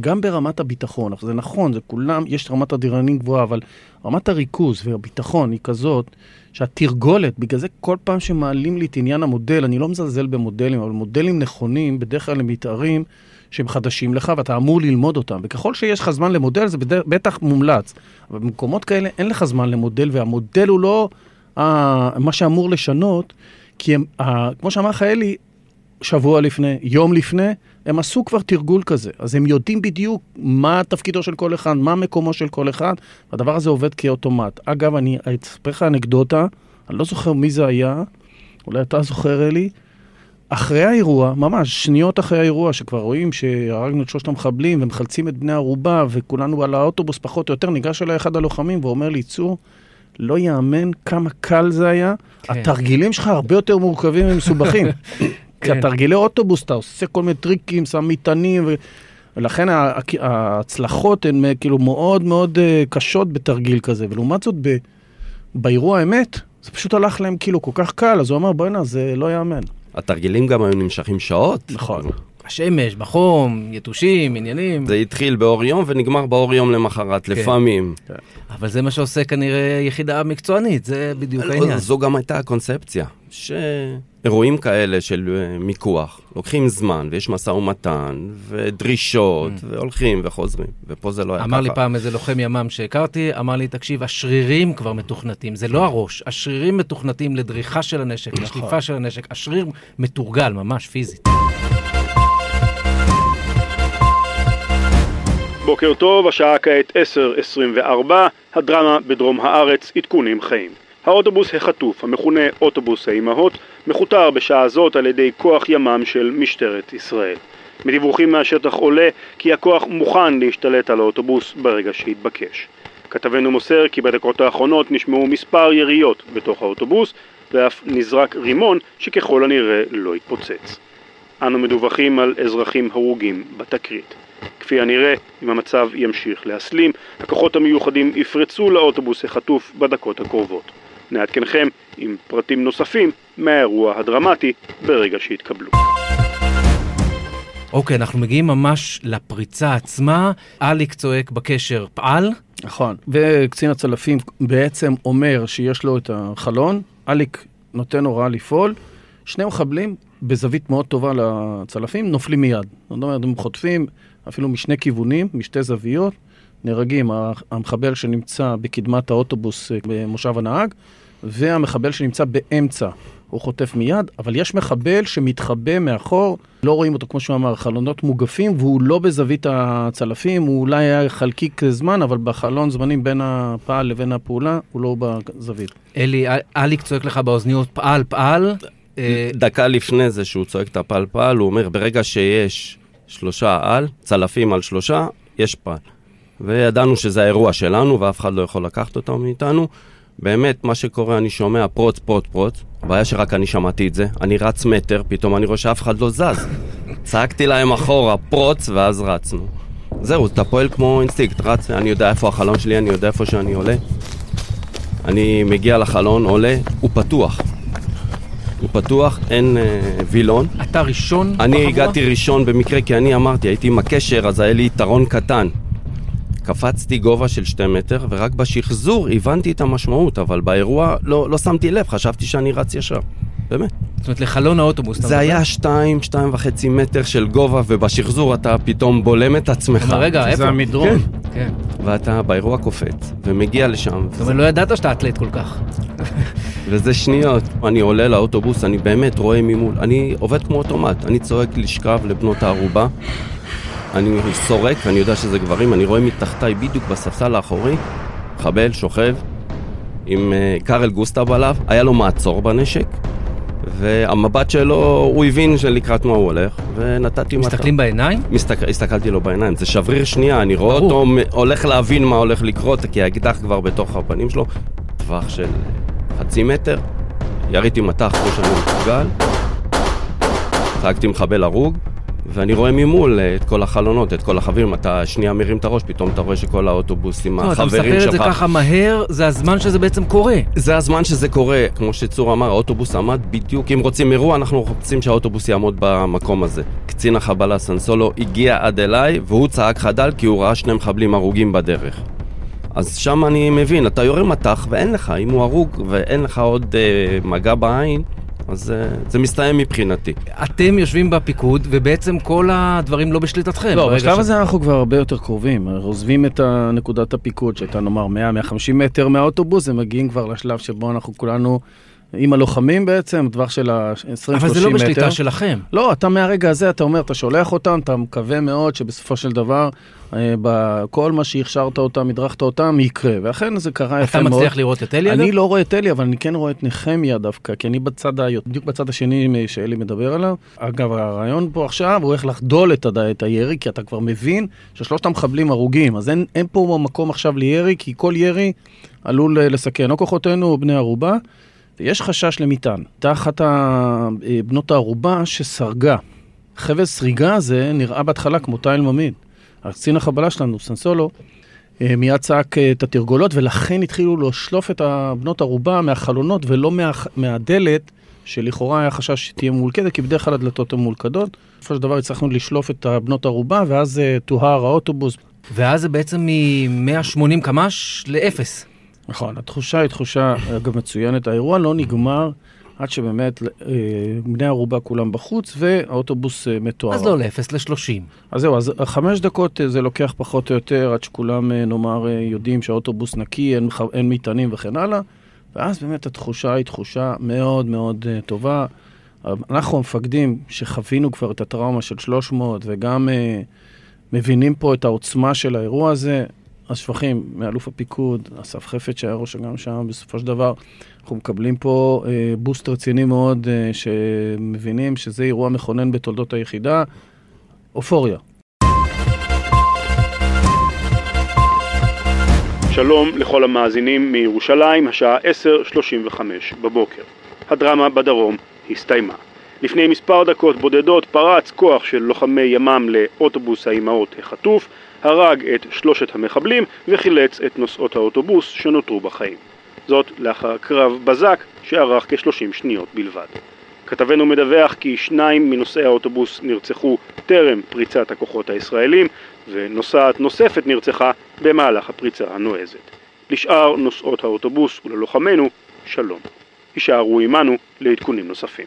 גם ברמת הביטחון. זה נכון, זה כולם, יש רמת אדירנין גבוהה, אבל רמת הריכוז והביטחון היא כזאת, שהתרגולת, בגלל זה כל פעם שמעלים לי את עניין המודל, אני לא מזלזל במודלים, אבל מודלים נכונים, בדרך כלל הם מתארים שהם חדשים לך ואתה אמור ללמוד אותם. וככל שיש לך זמן למודל, זה בדרך, בטח מומלץ. אבל במקומות כאלה אין לך זמן למודל, והמודל הוא לא אה, מה שאמור לשנות, כי הם, אה, כמו שאמר אלי, שבוע לפני, יום לפני, הם עשו כבר תרגול כזה. אז הם יודעים בדיוק מה תפקידו של כל אחד, מה מקומו של כל אחד, והדבר הזה עובד כאוטומט. אגב, אני אספר לך אנקדוטה, אני לא זוכר מי זה היה, אולי אתה זוכר, אלי, אחרי האירוע, ממש שניות אחרי האירוע, שכבר רואים שהרגנו את שלושת המחבלים ומחלצים את בני ערובה וכולנו על האוטובוס פחות או יותר, ניגש אליי אחד הלוחמים ואומר לי, צור, לא יאמן כמה קל זה היה. כן. התרגילים שלך הרבה יותר מורכבים ומסובכים. כי התרגילי אוטובוס, אתה עושה כל מיני טריקים, שם מטענים, ו... ולכן ההצלחות הן אה, כאילו מאוד מאוד אה, קשות בתרגיל כזה. ולעומת זאת, ב... באירוע האמת, זה פשוט הלך להם כאילו כל כך קל, אז הוא אמר, בוא'נה, זה לא יאמן. התרגילים גם היו נמשכים שעות. נכון. בשמש, בחום, יתושים, עניינים. זה התחיל באור יום ונגמר באור יום למחרת, כן. לפעמים. כן. אבל זה מה שעושה כנראה יחידה מקצוענית, זה בדיוק לא, העניין. זו גם הייתה הקונספציה, שאירועים כאלה של אה, מיקוח לוקחים זמן, ויש משא ומתן, ודרישות, mm. והולכים וחוזרים, ופה זה לא היה ככה. אמר לי פעם איזה לוחם ימ"מ שהכרתי, אמר לי, תקשיב, השרירים כבר מתוכנתים, זה לא הראש, השרירים מתוכנתים לדריכה של הנשק, נכון. לשליפה של הנשק, השריר מתורגל ממש פיזית. בוקר טוב, השעה כעת 10:24, הדרמה בדרום הארץ, עדכונים חיים. האוטובוס החטוף, המכונה אוטובוס האימהות, מכותר בשעה זאת על ידי כוח ימ"מ של משטרת ישראל. מדיווחים מהשטח עולה כי הכוח מוכן להשתלט על האוטובוס ברגע שהתבקש. כתבנו מוסר כי בדקות האחרונות נשמעו מספר יריות בתוך האוטובוס ואף נזרק רימון שככל הנראה לא התפוצץ. אנו מדווחים על אזרחים הרוגים בתקרית. כפי הנראה, אם המצב ימשיך להסלים, הכוחות המיוחדים יפרצו לאוטובוס החטוף בדקות הקרובות. נעדכנכם עם פרטים נוספים מהאירוע הדרמטי ברגע שיתקבלו. אוקיי, אנחנו מגיעים ממש לפריצה עצמה. אליק צועק בקשר, פעל? נכון, וקצין הצלפים בעצם אומר שיש לו את החלון, אליק נותן הוראה לפעול, שני מחבלים בזווית מאוד טובה לצלפים נופלים מיד. זאת אומרת, הם חוטפים אפילו משני כיוונים, משתי זוויות, נהרגים המחבל שנמצא בקדמת האוטובוס אה, במושב הנהג, והמחבל שנמצא באמצע. הוא חוטף מיד, אבל יש מחבל שמתחבא מאחור, לא רואים אותו כמו שהוא אמר, חלונות מוגפים, והוא לא בזווית הצלפים, הוא אולי היה חלקיק זמן, אבל בחלון זמנים בין הפעל לבין הפעולה, הוא לא בזווית. אלי, אליק צועק לך באוזניות, פעל, פעל. דקה לפני זה שהוא צועק את הפעל פעל, הוא אומר, ברגע שיש שלושה על, צלפים על שלושה, יש פעל. וידענו שזה האירוע שלנו ואף אחד לא יכול לקחת אותו מאיתנו. באמת, מה שקורה, אני שומע פרוץ, פרוץ, פרוץ. הבעיה שרק אני שמעתי את זה. אני רץ מטר, פתאום אני רואה שאף אחד לא זז. צעקתי להם אחורה, פרוץ, ואז רצנו. זהו, אתה פועל כמו אינסטינקט, רץ, אני יודע איפה החלון שלי, אני יודע איפה שאני עולה. אני מגיע לחלון, עולה, הוא פתוח. הוא פתוח, אין אה, וילון. אתה ראשון אני בחבורה? הגעתי ראשון במקרה, כי אני אמרתי, הייתי עם הקשר, אז היה לי יתרון קטן. קפצתי גובה של שתי מטר, ורק בשחזור הבנתי את המשמעות, אבל באירוע לא, לא שמתי לב, חשבתי שאני רץ ישר. באמת. זאת אומרת, לחלון האוטובוס. זה היה שתיים, שתיים וחצי מטר של גובה, ובשחזור אתה פתאום בולם את עצמך. אבל רגע, איפה? זה המדרון. כן. כן. ואתה באירוע קופץ, ומגיע לשם. זאת אומרת, לא ידעת שאתה אתלט כל כך. וזה שניות. אני עולה לאוטובוס, אני באמת רואה ממול. אני עובד כמו אוטומט. אני צועק לשכב לבנות הערובה. אני סורק, אני יודע שזה גברים, אני רואה מתחתיי בדיוק בספסל האחורי, מחבל, שוכב, עם uh, קארל גוסטב עליו, היה לו מעצור בנשק, והמבט שלו, הוא הבין שלקראת מה הוא הולך, ונתתי מטר. מסתכלים בעיניים? מסתכל, הסתכלתי לו בעיניים, זה שבריר שנייה, אני רואה ברור. אותו הולך להבין מה הולך לקרות, כי האקדח כבר בתוך הפנים שלו, טווח של חצי מטר, יריתי מטח כמו שאני מסוגל, צעקתי מחבל הרוג, ואני רואה ממול אה, את כל החלונות, את כל החברים, אתה שנייה מרים את הראש, פתאום אתה רואה שכל האוטובוסים, לא, אתה החברים מספר את זה שלך... ככה מהר, זה הזמן שזה בעצם קורה. זה הזמן שזה קורה, כמו שצור אמר, האוטובוס עמד בדיוק, אם רוצים אירוע, אנחנו רוצים שהאוטובוס יעמוד במקום הזה. קצין החבלה סנסולו הגיע עד אליי, והוא צעק חדל כי הוא ראה שני מחבלים הרוגים בדרך. אז שם אני מבין, אתה יורה מטח ואין לך, אם הוא הרוג ואין לך עוד אה, מגע בעין, אז אה, זה מסתיים מבחינתי. אתם יושבים בפיקוד, ובעצם כל הדברים לא בשליטתכם. לא, ברגע בשלב ש- הזה אנחנו כבר הרבה יותר קרובים. עוזבים את נקודת הפיקוד, שהייתה נאמר 100-150 מטר מהאוטובוס, ומגיעים כבר לשלב שבו אנחנו כולנו עם הלוחמים בעצם, טווח של ה-20-30 מטר. אבל זה לא בשליטה שלכם. לא, אתה מהרגע הזה, אתה אומר, אתה שולח אותם, אתה מקווה מאוד שבסופו של דבר, אה, בכל מה שהכשרת אותם, הדרכת אותם, יקרה. ואכן זה קרה יפה אתה מאוד. מצליח לראות את אלי? אני אגב? לא רואה את אלי, אבל אני כן רואה את נחמיה דווקא, כי אני בצד. בדיוק בצד השני שאלי מדבר עליו. אגב, הרעיון פה עכשיו הוא איך לחדול את. את הירי, כי אתה כבר מבין ששלושת המחבלים הרוגים, אז אין, אין פה מקום עכשיו לירי, כי כל ירי עלול אה, לסכן או כוחותינו או בני ערובה. ויש חשש למטען. תחת ה- אה, בנות הערובה שסרגה. חבל סריגה הזה נראה בהתחלה כמו תיל ממין. הקצין החבלה שלנו, סנסולו, אה, מיד צעק אה, את התרגולות, ולכן התחילו לשלוף את הבנות ערובה מהחלונות ולא מה, מהדלת, שלכאורה היה חשש שתהיה ממולכדת, כי בדרך כלל הדלתות הן ממולכדות. בסופו של דבר הצלחנו לשלוף את הבנות ערובה, ואז אה, טוהר האוטובוס. ואז זה בעצם מ-180 קמ"ש לאפס. נכון, התחושה היא תחושה, אגב, מצוינת. האירוע לא נגמר עד שבאמת אה, בני ערובה כולם בחוץ, והאוטובוס אה, מתואר. אז לא לאפס, ל-30. אז זהו, אז חמש דקות אה, זה לוקח פחות או יותר עד שכולם, נאמר, יודעים שהאוטובוס נקי, אין, אין מטענים וכן הלאה, ואז באמת התחושה היא תחושה מאוד מאוד טובה. אנחנו המפקדים שחווינו כבר את הטראומה של 300 וגם מבינים פה את העוצמה של האירוע הזה, שבחים מאלוף הפיקוד, אסף חפץ שהיה ראש אג"ם שם, בסופו של דבר אנחנו מקבלים פה אה, בוסט רציני מאוד, אה, שמבינים שזה אירוע מכונן בתולדות היחידה. אופוריה. שלום לכל המאזינים מירושלים, השעה 10:35 בבוקר. הדרמה בדרום הסתיימה. לפני מספר דקות בודדות פרץ כוח של לוחמי ימ"מ לאוטובוס האימהות החטוף, הרג את שלושת המחבלים וחילץ את נוסעות האוטובוס שנותרו בחיים. זאת לאחר קרב בזק שארך כ-30 שניות בלבד. כתבנו מדווח כי שניים מנוסעי האוטובוס נרצחו טרם פריצת הכוחות הישראלים, ונוסעת נוספת נרצחה במהלך הפריצה הנועזת. לשאר נוסעות האוטובוס וללוחמינו, שלום. הישארו עמנו לעדכונים נוספים.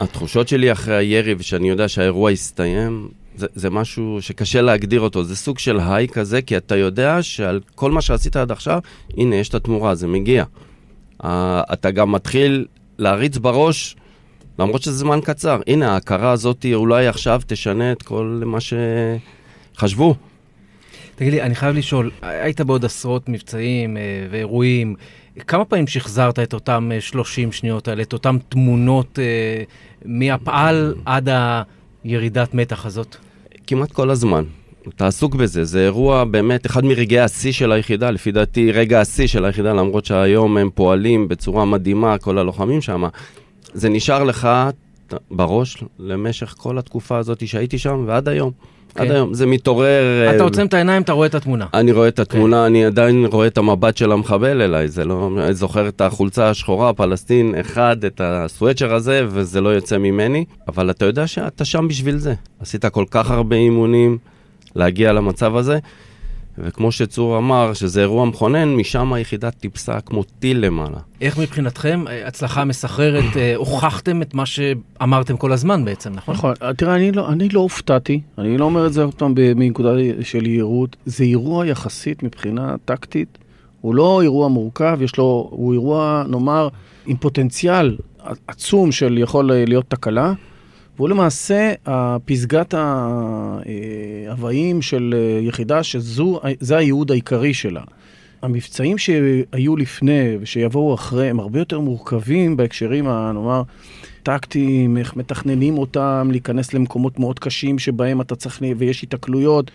התחושות שלי אחרי הירי, ושאני יודע שהאירוע הסתיים, זה, זה משהו שקשה להגדיר אותו. זה סוג של היי כזה, כי אתה יודע שעל כל מה שעשית עד עכשיו, הנה, יש את התמורה, זה מגיע. Uh, אתה גם מתחיל להריץ בראש, למרות שזה זמן קצר. הנה, ההכרה הזאת אולי עכשיו תשנה את כל מה שחשבו. תגיד לי, אני חייב לשאול, היית בעוד עשרות מבצעים אה, ואירועים, כמה פעמים שחזרת את אותם אה, 30 שניות האלה, את אותן תמונות אה, מהפעל עד הירידת מתח הזאת? כמעט כל הזמן. אתה עסוק בזה, זה אירוע באמת אחד מרגעי השיא של היחידה, לפי דעתי רגע השיא של היחידה, למרות שהיום הם פועלים בצורה מדהימה, כל הלוחמים שם. זה נשאר לך בראש למשך כל התקופה הזאת שהייתי שם, ועד היום. כן. עד היום. זה מתעורר... אתה אה, עוצם את העיניים, אתה רואה את התמונה. אני רואה את התמונה, אני עדיין רואה את המבט של המחבל אליי, זה לא... אני זוכר את החולצה השחורה, פלסטין, אחד, את הסוואצ'ר הזה, וזה לא יוצא ממני, אבל אתה יודע שאתה שם בשביל זה. עשית כל כך הרבה אימונים להגיע למצב הזה, וכמו שצור אמר, שזה אירוע מכונן, משם היחידה טיפסה כמו טיל למעלה. איך מבחינתכם, אה, הצלחה מסחררת, אה, הוכחתם את מה שאמרתם כל הזמן בעצם, נכון? נכון, תראה, אני לא, אני לא הופתעתי, אני לא אומר את זה עוד פעם מנקודה של יהירות, זה אירוע יחסית מבחינה טקטית, הוא לא אירוע מורכב, יש לו, הוא אירוע, נאמר, עם פוטנציאל עצום של יכול להיות תקלה, והוא למעשה פסגת ההוואים של יחידה שזה הייעוד העיקרי שלה. המבצעים שהיו לפני ושיבואו אחרי הם הרבה יותר מורכבים בהקשרים, נאמר, טקטיים, איך מתכננים אותם, להיכנס למקומות מאוד קשים שבהם אתה צריך, ויש היתקלויות.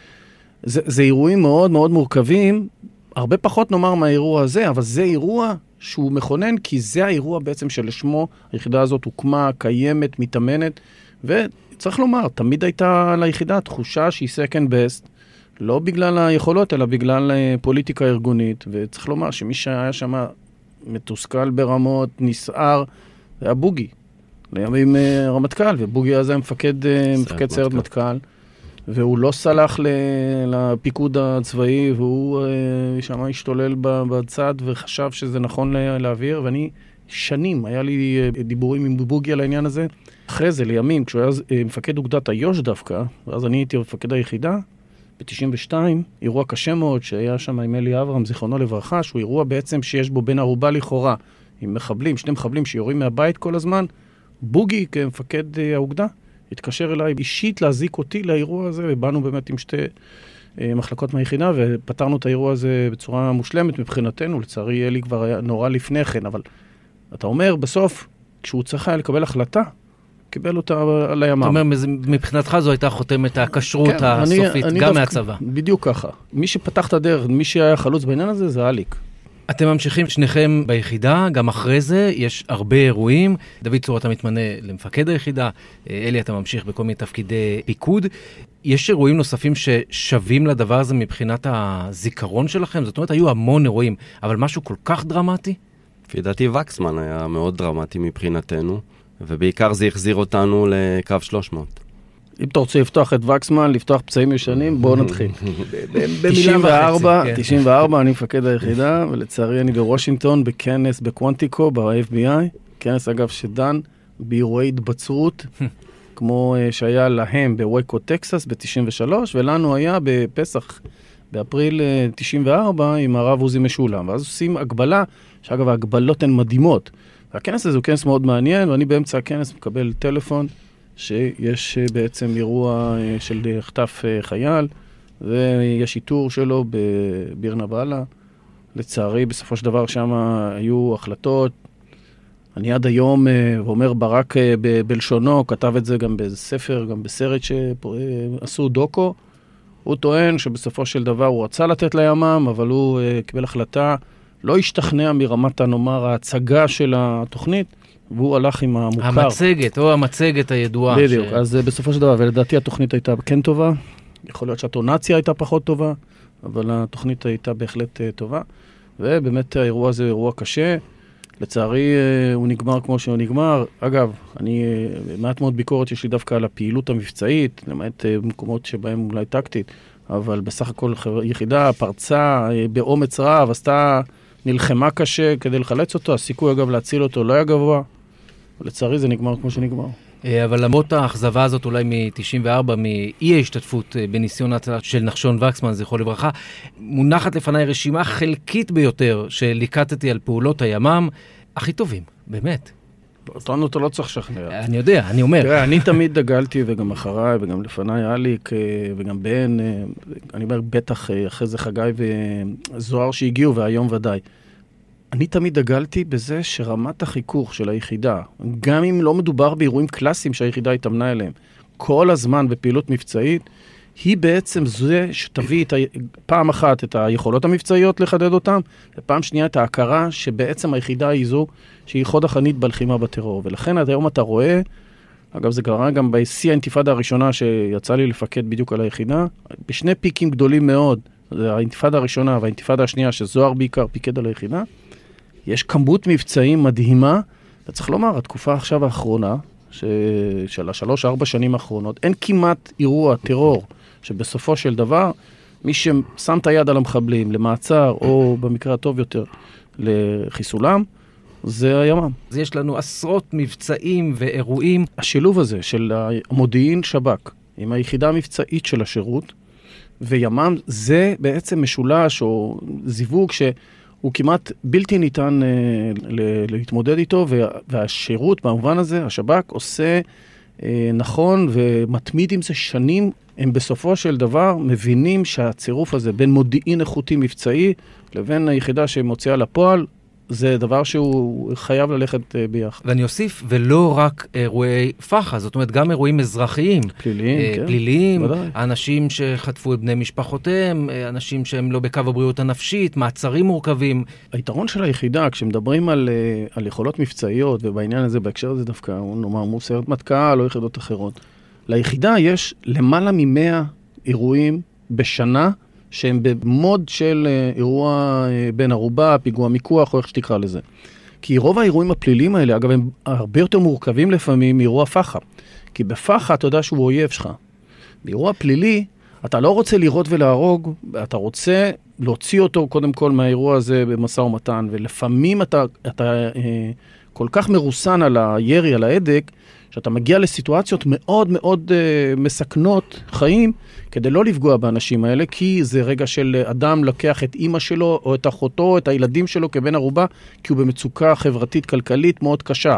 זה, זה אירועים מאוד מאוד מורכבים, הרבה פחות נאמר מהאירוע הזה, אבל זה אירוע שהוא מכונן, כי זה האירוע בעצם שלשמו היחידה הזאת הוקמה, קיימת, מתאמנת, וצריך לומר, תמיד הייתה ליחידה תחושה שהיא second best, לא בגלל היכולות, אלא בגלל אה, פוליטיקה ארגונית, וצריך לומר שמי שהיה שם מתוסכל ברמות, נסער, זה היה בוגי. לימים אה, רמטכ"ל, ובוגי אז היה מפקד, אה, מפקד סיירת מטכ"ל, והוא לא סלח לפיקוד הצבאי, והוא שם השתולל בצד וחשב שזה נכון להעביר, ואני שנים, היה לי דיבורים עם בוגי על העניין הזה. אחרי זה, לימים, כשהוא היה מפקד אוגדת איו"ש דווקא, ואז אני הייתי מפקד היחידה, ב-92, אירוע קשה מאוד שהיה שם עם אלי אברהם, זיכרונו לברכה, שהוא אירוע בעצם שיש בו בן ערובה לכאורה, עם מחבלים, שני מחבלים שיורים מהבית כל הזמן. בוגי, כמפקד אה, האוגדה, התקשר אליי אישית להזיק אותי לאירוע הזה, ובאנו באמת עם שתי אה, מחלקות מהיחידה, ופתרנו את האירוע הזה בצורה מושלמת מבחינתנו. לצערי, אלי כבר היה נורא לפני כן, אבל אתה אומר, בסוף, כשהוא צריך היה לקבל החלטה, קיבל אותה על הימ"מ. אתה אומר, מבחינתך זו הייתה חותמת הכשרות כן, הסופית, אני, אני גם מהצבא. בדיוק ככה. מי שפתח את הדרך, מי שהיה חלוץ בעניין הזה, זה אליק. אתם ממשיכים שניכם ביחידה, גם אחרי זה יש הרבה אירועים. דוד צור, אתה מתמנה למפקד היחידה, אלי, אתה ממשיך בכל מיני תפקידי פיקוד. יש אירועים נוספים ששווים לדבר הזה מבחינת הזיכרון שלכם? זאת אומרת, היו המון אירועים, אבל משהו כל כך דרמטי? לפי דעתי וקסמן היה מאוד דרמטי מבחינתנו. ובעיקר זה החזיר אותנו לקו 300. אם אתה רוצה לפתוח את וקסמן, לפתוח פצעים ישנים, בואו נתחיל. ב-94, 94, אני מפקד היחידה, ולצערי אני בוושינגטון בכנס בקוונטיקו, ב-FBI, כנס אגב שדן באירועי התבצרות, כמו אה, שהיה להם בווקו, טקסס ב-93, ולנו היה בפסח, באפריל 94, אה, עם הרב עוזי משולם. ואז עושים הגבלה, שאגב ההגבלות הן מדהימות. הכנס הזה הוא כנס מאוד מעניין, ואני באמצע הכנס מקבל טלפון שיש אה, בעצם אירוע אה, של חטף אה, חייל, ויש איתור שלו בביר נבאללה. לצערי, בסופו של דבר שם היו החלטות. אני עד היום, ואומר ברק בלשונו, כתב את זה גם באיזה ספר, גם בסרט שעשו דוקו. הוא טוען שבסופו של דבר הוא רצה לתת לימ"מ, אבל הוא קיבל החלטה לא השתכנע מרמת, נאמר, ההצגה של התוכנית, והוא הלך עם המוכר. המצגת, או המצגת הידועה. בדיוק, ש... אז בסופו של דבר, ולדעתי התוכנית הייתה כן טובה, יכול להיות שהטונציה הייתה פחות טובה, אבל התוכנית הייתה בהחלט uh, טובה, ובאמת האירוע הזה הוא אירוע קשה. לצערי, uh, הוא נגמר כמו שהוא נגמר. אגב, אני, מעט מאוד ביקורת יש לי דווקא על הפעילות המבצעית, למעט מקומות שבהם אולי טקטית, אבל בסך הכל יחידה פרצה באומץ רב, עשתה נלחמה קשה כדי לחלץ אותו, הסיכוי אגב להציל אותו לא היה גבוה, ולצערי זה נגמר כמו שנגמר. אה, אבל למרות האכזבה הזאת אולי מ-94, מאי ההשתתפות אה, בניסיון ההצלה של נחשון וקסמן, זכרו לברכה, מונחת לפניי רשימה חלקית ביותר שליקטתי על פעולות הימ"מ, הכי טובים, באמת. אותנו אתה לא צריך לשכנע. אני יודע, אני אומר. תראה, אני תמיד דגלתי, וגם אחריי, וגם לפניי אליק, אה, וגם בן, אני אומר, בטח אחרי זה חגי וזוהר שהגיעו, והיום ודאי. אני תמיד דגלתי בזה שרמת החיכוך של היחידה, גם אם לא מדובר באירועים קלאסיים שהיחידה התאמנה אליהם, כל הזמן בפעילות מבצעית, היא בעצם זה שתביא את ה... פעם אחת את היכולות המבצעיות לחדד אותן, ופעם שנייה את ההכרה שבעצם היחידה היא זו שהיא חוד החנית בלחימה בטרור. ולכן עד היום אתה רואה, אגב זה קרה גם בשיא האינתיפאדה הראשונה שיצא לי לפקד בדיוק על היחידה, בשני פיקים גדולים מאוד, זה האינתיפאדה הראשונה והאינתיפאדה השנייה, שזוהר בעיקר פיקד על היחידה, יש כמות מבצעים מדהימה, וצריך לומר, התקופה עכשיו האחרונה, ש... של השלוש-ארבע שנים האחרונות, אין כמעט אירוע טרור שבסופו של דבר, מי ששם את היד על המחבלים למעצר, או במקרה הטוב יותר, לחיסולם, זה הימ"מ. אז יש לנו עשרות מבצעים ואירועים. השילוב הזה של המודיעין שב"כ עם היחידה המבצעית של השירות וימ"מ, זה בעצם משולש או זיווג ש... הוא כמעט בלתי ניתן אה, ל- להתמודד איתו, וה- והשירות במובן הזה, השב"כ עושה אה, נכון ומתמיד עם זה שנים. הם בסופו של דבר מבינים שהצירוף הזה בין מודיעין איכותי מבצעי לבין היחידה שמוציאה לפועל, זה דבר שהוא חייב ללכת אה, ביחד. ואני אוסיף, ולא רק אירועי פח"ע, זאת אומרת, גם אירועים אזרחיים. פליליים, אה, כן. פליליים, ודאי. אנשים שחטפו את בני משפחותיהם, אה, אנשים שהם לא בקו הבריאות הנפשית, מעצרים מורכבים. היתרון של היחידה, כשמדברים על, אה, על יכולות מבצעיות, ובעניין הזה, בהקשר הזה דווקא, נאמר, מול סיירת מטכ"ל או יחידות אחרות, ליחידה יש למעלה מ-100 אירועים בשנה שהם במוד של אה, אירוע אה, בן ערובה, פיגוע מיקוח, או איך שתקרא לזה. כי רוב האירועים הפליליים האלה, אגב, הם הרבה יותר מורכבים לפעמים מאירוע פח"ע. כי בפח"ע אתה יודע שהוא אויב שלך. באירוע פלילי, אתה לא רוצה לירות ולהרוג, אתה רוצה להוציא אותו קודם כל מהאירוע הזה במשא ומתן, ולפעמים אתה, אתה אה, כל כך מרוסן על הירי, על ההדק, שאתה מגיע לסיטואציות מאוד מאוד אה, מסכנות חיים, כדי לא לפגוע באנשים האלה, כי זה רגע של אדם לקח את אימא שלו, או את אחותו, את הילדים שלו כבן ערובה, כי הוא במצוקה חברתית-כלכלית מאוד קשה.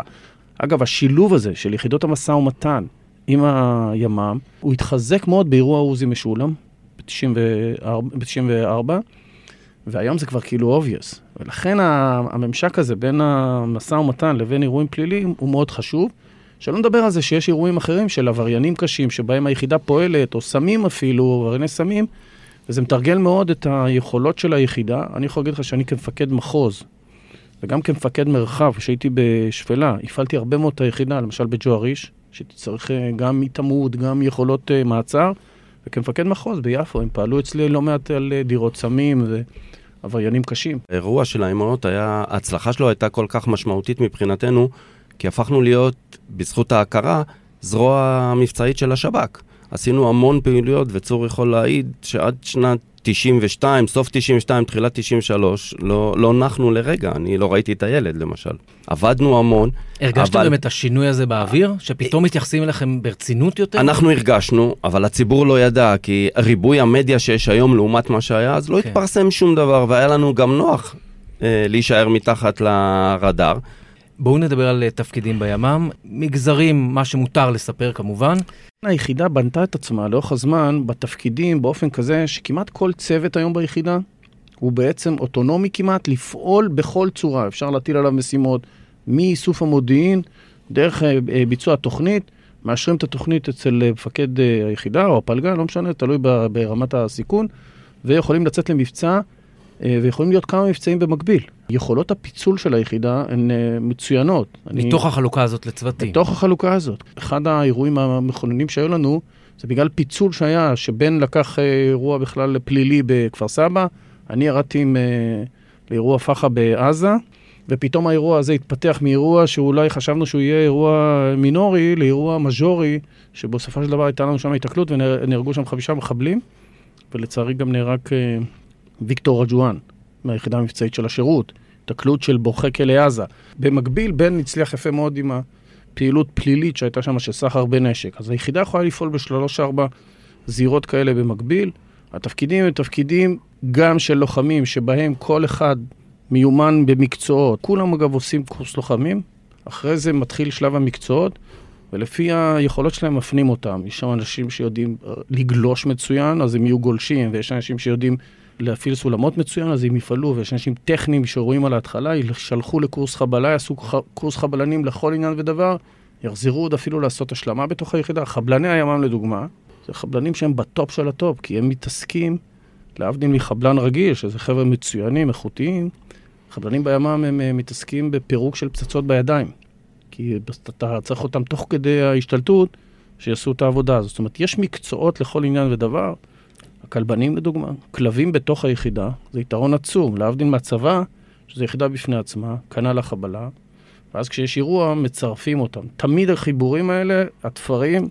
אגב, השילוב הזה של יחידות המשא ומתן עם הימ"מ, הוא התחזק מאוד באירוע עוזי משולם ב-94, והיום זה כבר כאילו obvious. ולכן הממשק הזה בין המשא ומתן לבין אירועים פליליים הוא מאוד חשוב. שלא נדבר על זה שיש אירועים אחרים של עבריינים קשים, שבהם היחידה פועלת, או סמים אפילו, עברייני סמים, וזה מתרגל מאוד את היכולות של היחידה. אני יכול להגיד לך שאני כמפקד מחוז, וגם כמפקד מרחב, כשהייתי בשפלה, הפעלתי הרבה מאוד את היחידה, למשל בג'ואריש, שהייתי צריך אה, גם התעמות, גם יכולות אה, מעצר, וכמפקד מחוז ביפו, הם פעלו אצלי לא מעט על אה, דירות סמים ועבריינים קשים. האירוע של האימהות היה, ההצלחה שלו הייתה כל כך משמעותית מבחינתנו, כי הפכנו להיות, בזכות ההכרה, זרוע מבצעית של השב"כ. עשינו המון פעילויות, וצור יכול להעיד שעד שנת 92, סוף 92, תחילת 93, לא, לא נחנו לרגע, אני לא ראיתי את הילד למשל. עבדנו המון. הרגשתם אבל- גם את השינוי הזה באוויר? שפתאום מתייחסים אליכם ברצינות יותר? אנחנו הרגשנו, אבל הציבור לא ידע, כי ריבוי המדיה שיש היום לעומת מה שהיה, אז לא כן. התפרסם שום דבר, והיה לנו גם נוח אה, להישאר מתחת לרדאר. בואו נדבר על אה, תפקידים בימ"מ. מגזרים, מה שמותר לספר כמובן. היחידה בנתה את עצמה לאורך הזמן בתפקידים באופן כזה שכמעט כל צוות היום ביחידה הוא בעצם אוטונומי כמעט לפעול בכל צורה. אפשר להטיל עליו משימות מאיסוף המודיעין, דרך אה, אה, ביצוע התוכנית, מאשרים את התוכנית אצל מפקד היחידה או הפלגה, לא משנה, תלוי ברמת הסיכון, ויכולים לצאת למבצע, ויכולים להיות כמה מבצעים במקביל. יכולות הפיצול של היחידה הן אה, מצוינות. אני- מתוך החלוקה הזאת לצוותים. בתוך החלוקה הזאת. אחד האירועים המכוננים שהיו לנו, זה בגלל פיצול שהיה, שבן לקח אה, אירוע בכלל פלילי בכפר סבא, אני ירדתי עם, אה, לאירוע פח"ע בעזה, ופתאום האירוע הזה התפתח מאירוע שאולי חשבנו שהוא יהיה אירוע מינורי, לאירוע מז'ורי, שבסופו של דבר הייתה לנו שם התקלות ונהרגו שם חמישה מחבלים, ולצערי גם נהרג אה, ויקטור רג'ואן, מהיחידה המבצעית של השירות. התקלות של בורחי כלא עזה. במקביל, בן הצליח יפה מאוד עם הפעילות פלילית שהייתה שם של סחר בנשק. אז היחידה יכולה לפעול בשלוש-ארבע זירות כאלה במקביל. התפקידים הם תפקידים גם של לוחמים, שבהם כל אחד מיומן במקצועות. כולם אגב עושים קורס לוחמים, אחרי זה מתחיל שלב המקצועות, ולפי היכולות שלהם מפנים אותם. יש שם אנשים שיודעים אה, לגלוש מצוין, אז הם יהיו גולשים, ויש אנשים שיודעים להפעיל סולמות מצוין, אז הם יפעלו, ויש אנשים טכניים שרואים על ההתחלה, יישלחו לקורס חבלה, יעשו ח- קורס חבלנים לכל עניין ודבר, יחזרו עוד אפילו לעשות השלמה בתוך היחידה. חבלני הימ"מ לדוגמה, זה חבלנים שהם בטופ של הטופ, כי הם מתעסקים, להבדיל מחבלן רגיל, שזה חבר'ה מצוינים, איכותיים, חבלנים בימ"מ הם מתעסקים בפירוק של פצצות בידיים. כי אתה צריך אותם תוך כדי ההשתלטות, שיעשו את העבודה הזאת. זאת אומרת, יש מקצועות לכל עניין ודבר. הכלבנים לדוגמה, כלבים בתוך היחידה, זה יתרון עצום, להבדיל מהצבא, שזו יחידה בפני עצמה, כנ"ל החבלה, ואז כשיש אירוע, מצרפים אותם. תמיד החיבורים האלה, התפרים,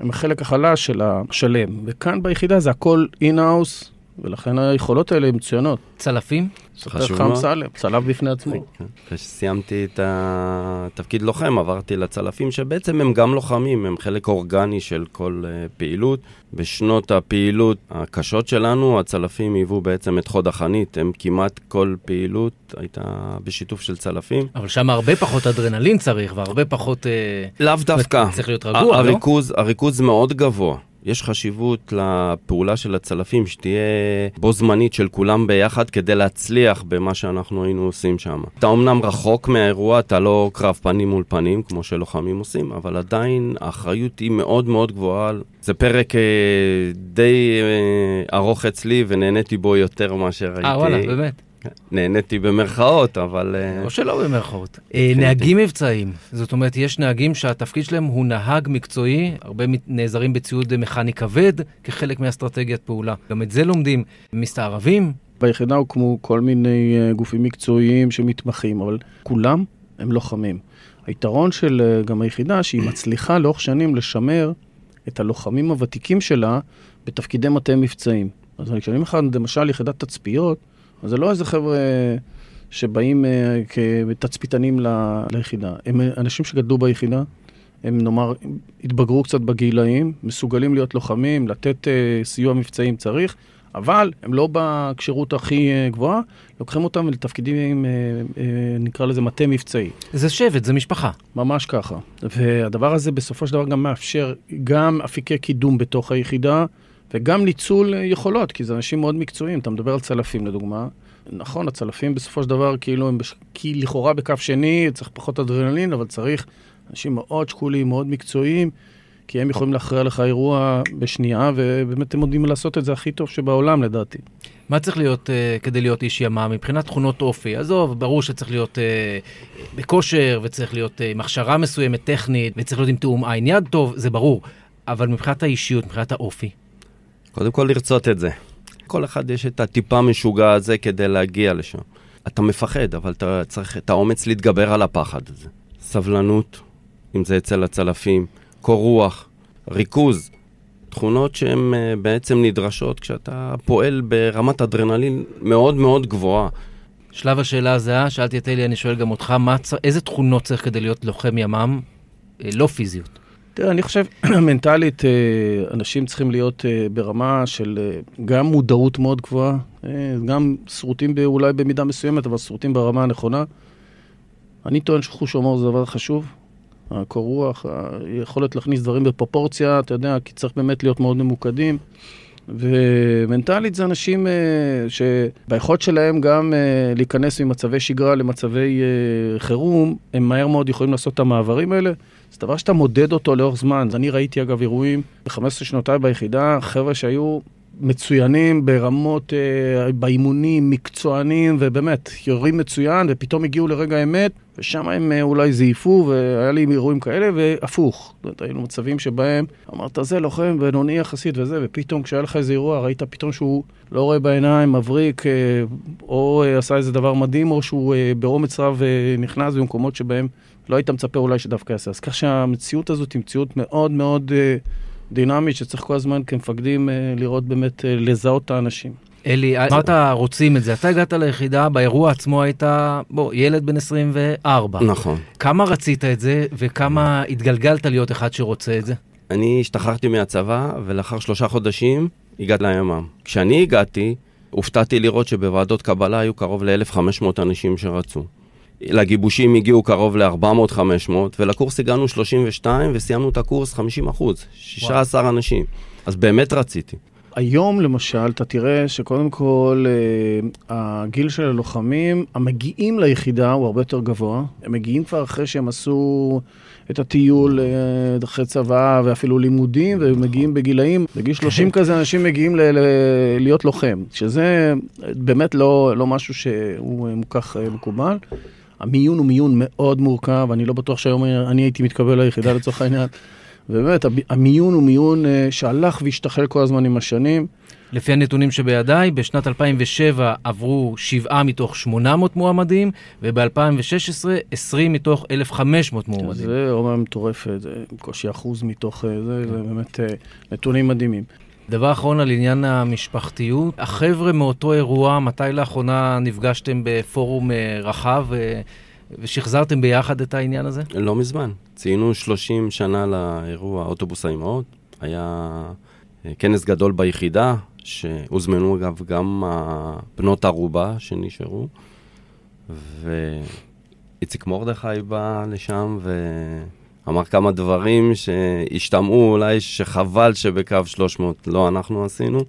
הם החלק החלש של השלם. וכאן ביחידה זה הכל in-house, ולכן היכולות האלה הן מצוינות. צלפים? חשובים מאוד. סלם, צלף בפני עצמו. כן. אחרי שסיימתי את התפקיד לוחם, עברתי לצלפים, שבעצם הם גם לוחמים, הם חלק אורגני של כל אה, פעילות. בשנות הפעילות הקשות שלנו, הצלפים היוו בעצם את חוד החנית, הם כמעט כל פעילות הייתה בשיתוף של צלפים. אבל שם הרבה פחות אדרנלין צריך, והרבה פחות... אה, לאו דווקא. צריך להיות רגוע, לא? הריכוז מאוד גבוה. יש חשיבות לפעולה של הצלפים שתהיה בו זמנית של כולם ביחד כדי להצליח במה שאנחנו היינו עושים שם. אתה אומנם רחוק מהאירוע, אתה לא קרב פנים מול פנים כמו שלוחמים עושים, אבל עדיין האחריות היא מאוד מאוד גבוהה. זה פרק אה, די אה, ארוך אצלי ונהניתי בו יותר מאשר הייתי... אה, וואלה, באמת. נהניתי במרכאות, אבל... אה, או שלא במרכאות. אה, נהגים מבצעיים, זאת אומרת, יש נהגים שהתפקיד שלהם הוא נהג מקצועי, הרבה נעזרים בציוד מכני כבד כחלק מאסטרטגיית פעולה. גם את זה לומדים. מסתערבים, ביחידה הוקמו כל מיני אה, גופים מקצועיים שמתמחים, אבל כולם הם לוחמים. היתרון של גם היחידה, שהיא מצליחה לאורך שנים לשמר את הלוחמים הוותיקים שלה בתפקידי מטה מבצעים. אז כשאני אומר לך, למשל, יחידת תצפיות, אז זה לא איזה חבר'ה שבאים אה, כתצפיתנים ל- ליחידה. הם אנשים שגדלו ביחידה, הם נאמר, התבגרו קצת בגילאים, מסוגלים להיות לוחמים, לתת אה, סיוע מבצעי אם צריך, אבל הם לא בכשירות הכי אה, גבוהה, לוקחים אותם לתפקידים, נקרא לזה מטה מבצעי. זה שבט, זה משפחה. ממש ככה. והדבר הזה בסופו של דבר גם מאפשר גם אפיקי קידום בתוך היחידה, וגם ניצול יכולות, כי זה אנשים מאוד מקצועיים. אתה מדבר על צלפים לדוגמה. נכון, הצלפים בסופו של דבר כאילו הם בש... כי לכאורה בקו שני צריך פחות אדרנלין, אבל צריך אנשים מאוד שקולים, מאוד מקצועיים, כי הם יכולים להכריע לך אירוע בשנייה, ובאמת הם יודעים לעשות את זה הכי טוב שבעולם לדעתי. מה צריך להיות uh, כדי להיות איש ימ"מ מבחינת תכונות אופי? עזוב, ברור שצריך להיות uh, בכושר, וצריך להיות uh, עם הכשרה מסוימת, טכנית, וצריך להיות עם תיאום עין יד טוב, זה ברור. אבל מבחינת האישיות, מבחינת האופי, קודם כל לרצות את זה. כל אחד יש את הטיפה המשוגע הזה כדי להגיע לשם. אתה מפחד, אבל אתה צריך את האומץ להתגבר על הפחד הזה. סבלנות, אם זה אצל הצלפים, קור רוח, ריכוז, תכונות שהן אה, בעצם נדרשות כשאתה פועל ברמת אדרנלין מאוד מאוד גבוהה. שלב השאלה הזהה, שאלתי את אלי, אני שואל גם אותך, מה, איזה תכונות צריך כדי להיות לוחם ימ"מ, אה, לא פיזיות? תראה, אני חושב, מנטלית, אה, אנשים צריכים להיות אה, ברמה של אה, גם מודעות מאוד גבוהה, גם שרוטים אולי במידה מסוימת, אבל שרוטים ברמה הנכונה. אני טוען שחוש הומור זה דבר חשוב. הקור רוח, היכולת להכניס דברים בפרופורציה, אתה יודע, כי צריך באמת להיות מאוד ממוקדים. ומנטלית זה אנשים שביכולת שלהם גם להיכנס ממצבי שגרה למצבי חירום, הם מהר מאוד יכולים לעשות את המעברים האלה. זה דבר שאתה מודד אותו לאורך זמן. אני ראיתי אגב אירועים ב-15 שנותיי ביחידה, חבר'ה שהיו מצוינים ברמות, אה, באימונים, מקצוענים, ובאמת, יורים מצוין, ופתאום הגיעו לרגע האמת, ושם הם אה, אולי זייפו, והיה לי אירועים כאלה, והפוך. זאת אומרת, היינו מצבים שבהם אמרת, זה לוחם בינוני יחסית וזה, ופתאום כשהיה לך איזה אירוע, ראית פתאום שהוא לא רואה בעיניים, מבריק, אה, או אה, עשה איזה דבר מדהים, או שהוא אה, באומץ רב אה, נכנס במקומות שבהם לא היית מצפה אולי שדווקא יעשה. אז כך שהמציאות הזאת היא מציאות מאוד מאוד אה, דינמית, שצריך כל הזמן כמפקדים אה, לראות באמת, אה, לזהות את האנשים. אלי, אמרת רוצים את זה. אתה הגעת ליחידה, באירוע עצמו היית, בוא, ילד בן 24. נכון. כמה רצית את זה, וכמה התגלגלת להיות אחד שרוצה את זה? אני השתחררתי מהצבא, ולאחר שלושה חודשים הגעתי לימ"מ. כשאני הגעתי, הופתעתי לראות שבוועדות קבלה היו קרוב ל-1,500 אנשים שרצו. לגיבושים הגיעו קרוב ל-400-500, ולקורס הגענו 32, וסיימנו את הקורס 50 אחוז, 16 אנשים. אז באמת רציתי. היום למשל, אתה תראה שקודם כל אה, הגיל של הלוחמים המגיעים ליחידה הוא הרבה יותר גבוה. הם מגיעים כבר אחרי שהם עשו את הטיול אה, אחרי צבא ואפילו לימודים, והם מגיעים בגילאים, בגיל 30 כזה אנשים מגיעים ל- ל- להיות לוחם, שזה באמת לא, לא משהו שהוא אה, כך אה, מקובל. המיון הוא מיון מאוד מורכב, אני לא בטוח שהיום אני הייתי מתקבל ליחידה לצורך העניין. ובאמת, המיון הוא מיון אה, שהלך והשתחל כל הזמן עם השנים. לפי הנתונים שבידיי, בשנת 2007 עברו 7 מתוך 800 מועמדים, וב-2016 20 מתוך 1,500 מועמדים. זה רמה מטורפת, זה בקושי אחוז מתוך אה, זה, זה באמת אה, נתונים מדהימים. דבר אחרון על עניין המשפחתיות. החבר'ה מאותו אירוע, מתי לאחרונה נפגשתם בפורום אה, רחב אה, ושחזרתם ביחד את העניין הזה? לא מזמן. ציינו 30 שנה לאירוע אוטובוס האימהות. היה אה, כנס גדול ביחידה, שהוזמנו אגב גם בנות ערובה שנשארו, ואיציק מרדכי בא לשם ואמר כמה דברים שהשתמעו אולי שחבל שבקו 300 לא אנחנו עשינו.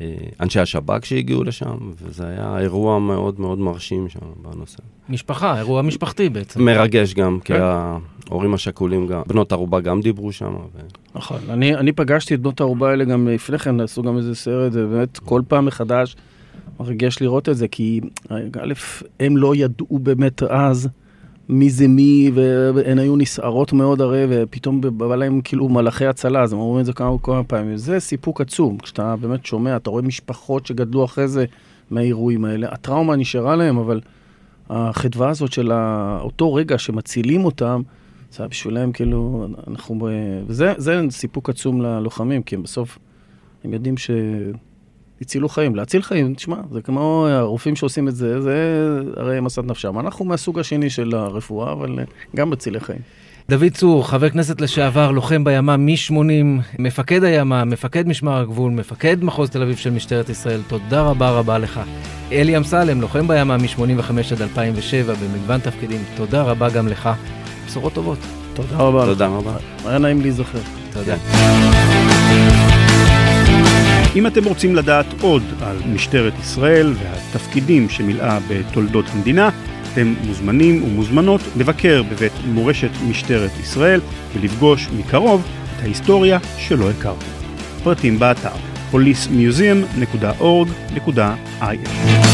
אה, אנשי השב"כ שהגיעו לשם, וזה היה אירוע מאוד מאוד מרשים שם בנושא. משפחה, אירוע משפחתי בעצם. מרגש גם, כי כן. ההורים השכולים, גם, בנות ערובה גם דיברו שם. ו... נכון, אני, אני פגשתי את בנות הערובה האלה גם לפני כן, עשו גם איזה סרט, זה באמת כל פעם מחדש מרגש לראות את זה, כי א', הם לא ידעו באמת אז. מי זה מי, והן היו נסערות מאוד הרי, ופתאום בא להם כאילו מלאכי הצלה, אז הם אומרים את זה כמה, כמה פעמים. זה סיפוק עצום, כשאתה באמת שומע, אתה רואה משפחות שגדלו אחרי זה מהאירועים האלה. הטראומה נשארה להם, אבל החדווה הזאת של אותו רגע שמצילים אותם, זה היה בשבילם כאילו, אנחנו... וזה סיפוק עצום ללוחמים, כי הם בסוף, הם יודעים ש... הצילו חיים. להציל חיים, תשמע, זה כמו הרופאים שעושים את זה, זה הרי מסת נפשם. אנחנו מהסוג השני של הרפואה, אבל גם מצילי חיים. דוד צור, חבר כנסת לשעבר, לוחם בימ"מ מ-80, מפקד הימ"מ, מפקד משמר הגבול, מפקד מחוז תל אביב של משטרת ישראל, תודה רבה רבה לך. אלי אמסלם, לוחם בימ"מ מ-85 עד 2007, במגוון תפקידים, תודה רבה גם לך. בשורות טובות. תודה רבה. תודה רבה. היה נעים להיזכר. תודה. אם אתם רוצים לדעת עוד על משטרת ישראל והתפקידים שמילאה בתולדות המדינה, אתם מוזמנים ומוזמנות לבקר בבית מורשת משטרת ישראל ולפגוש מקרוב את ההיסטוריה שלא הכרתם. פרטים באתר policmuseum.org.il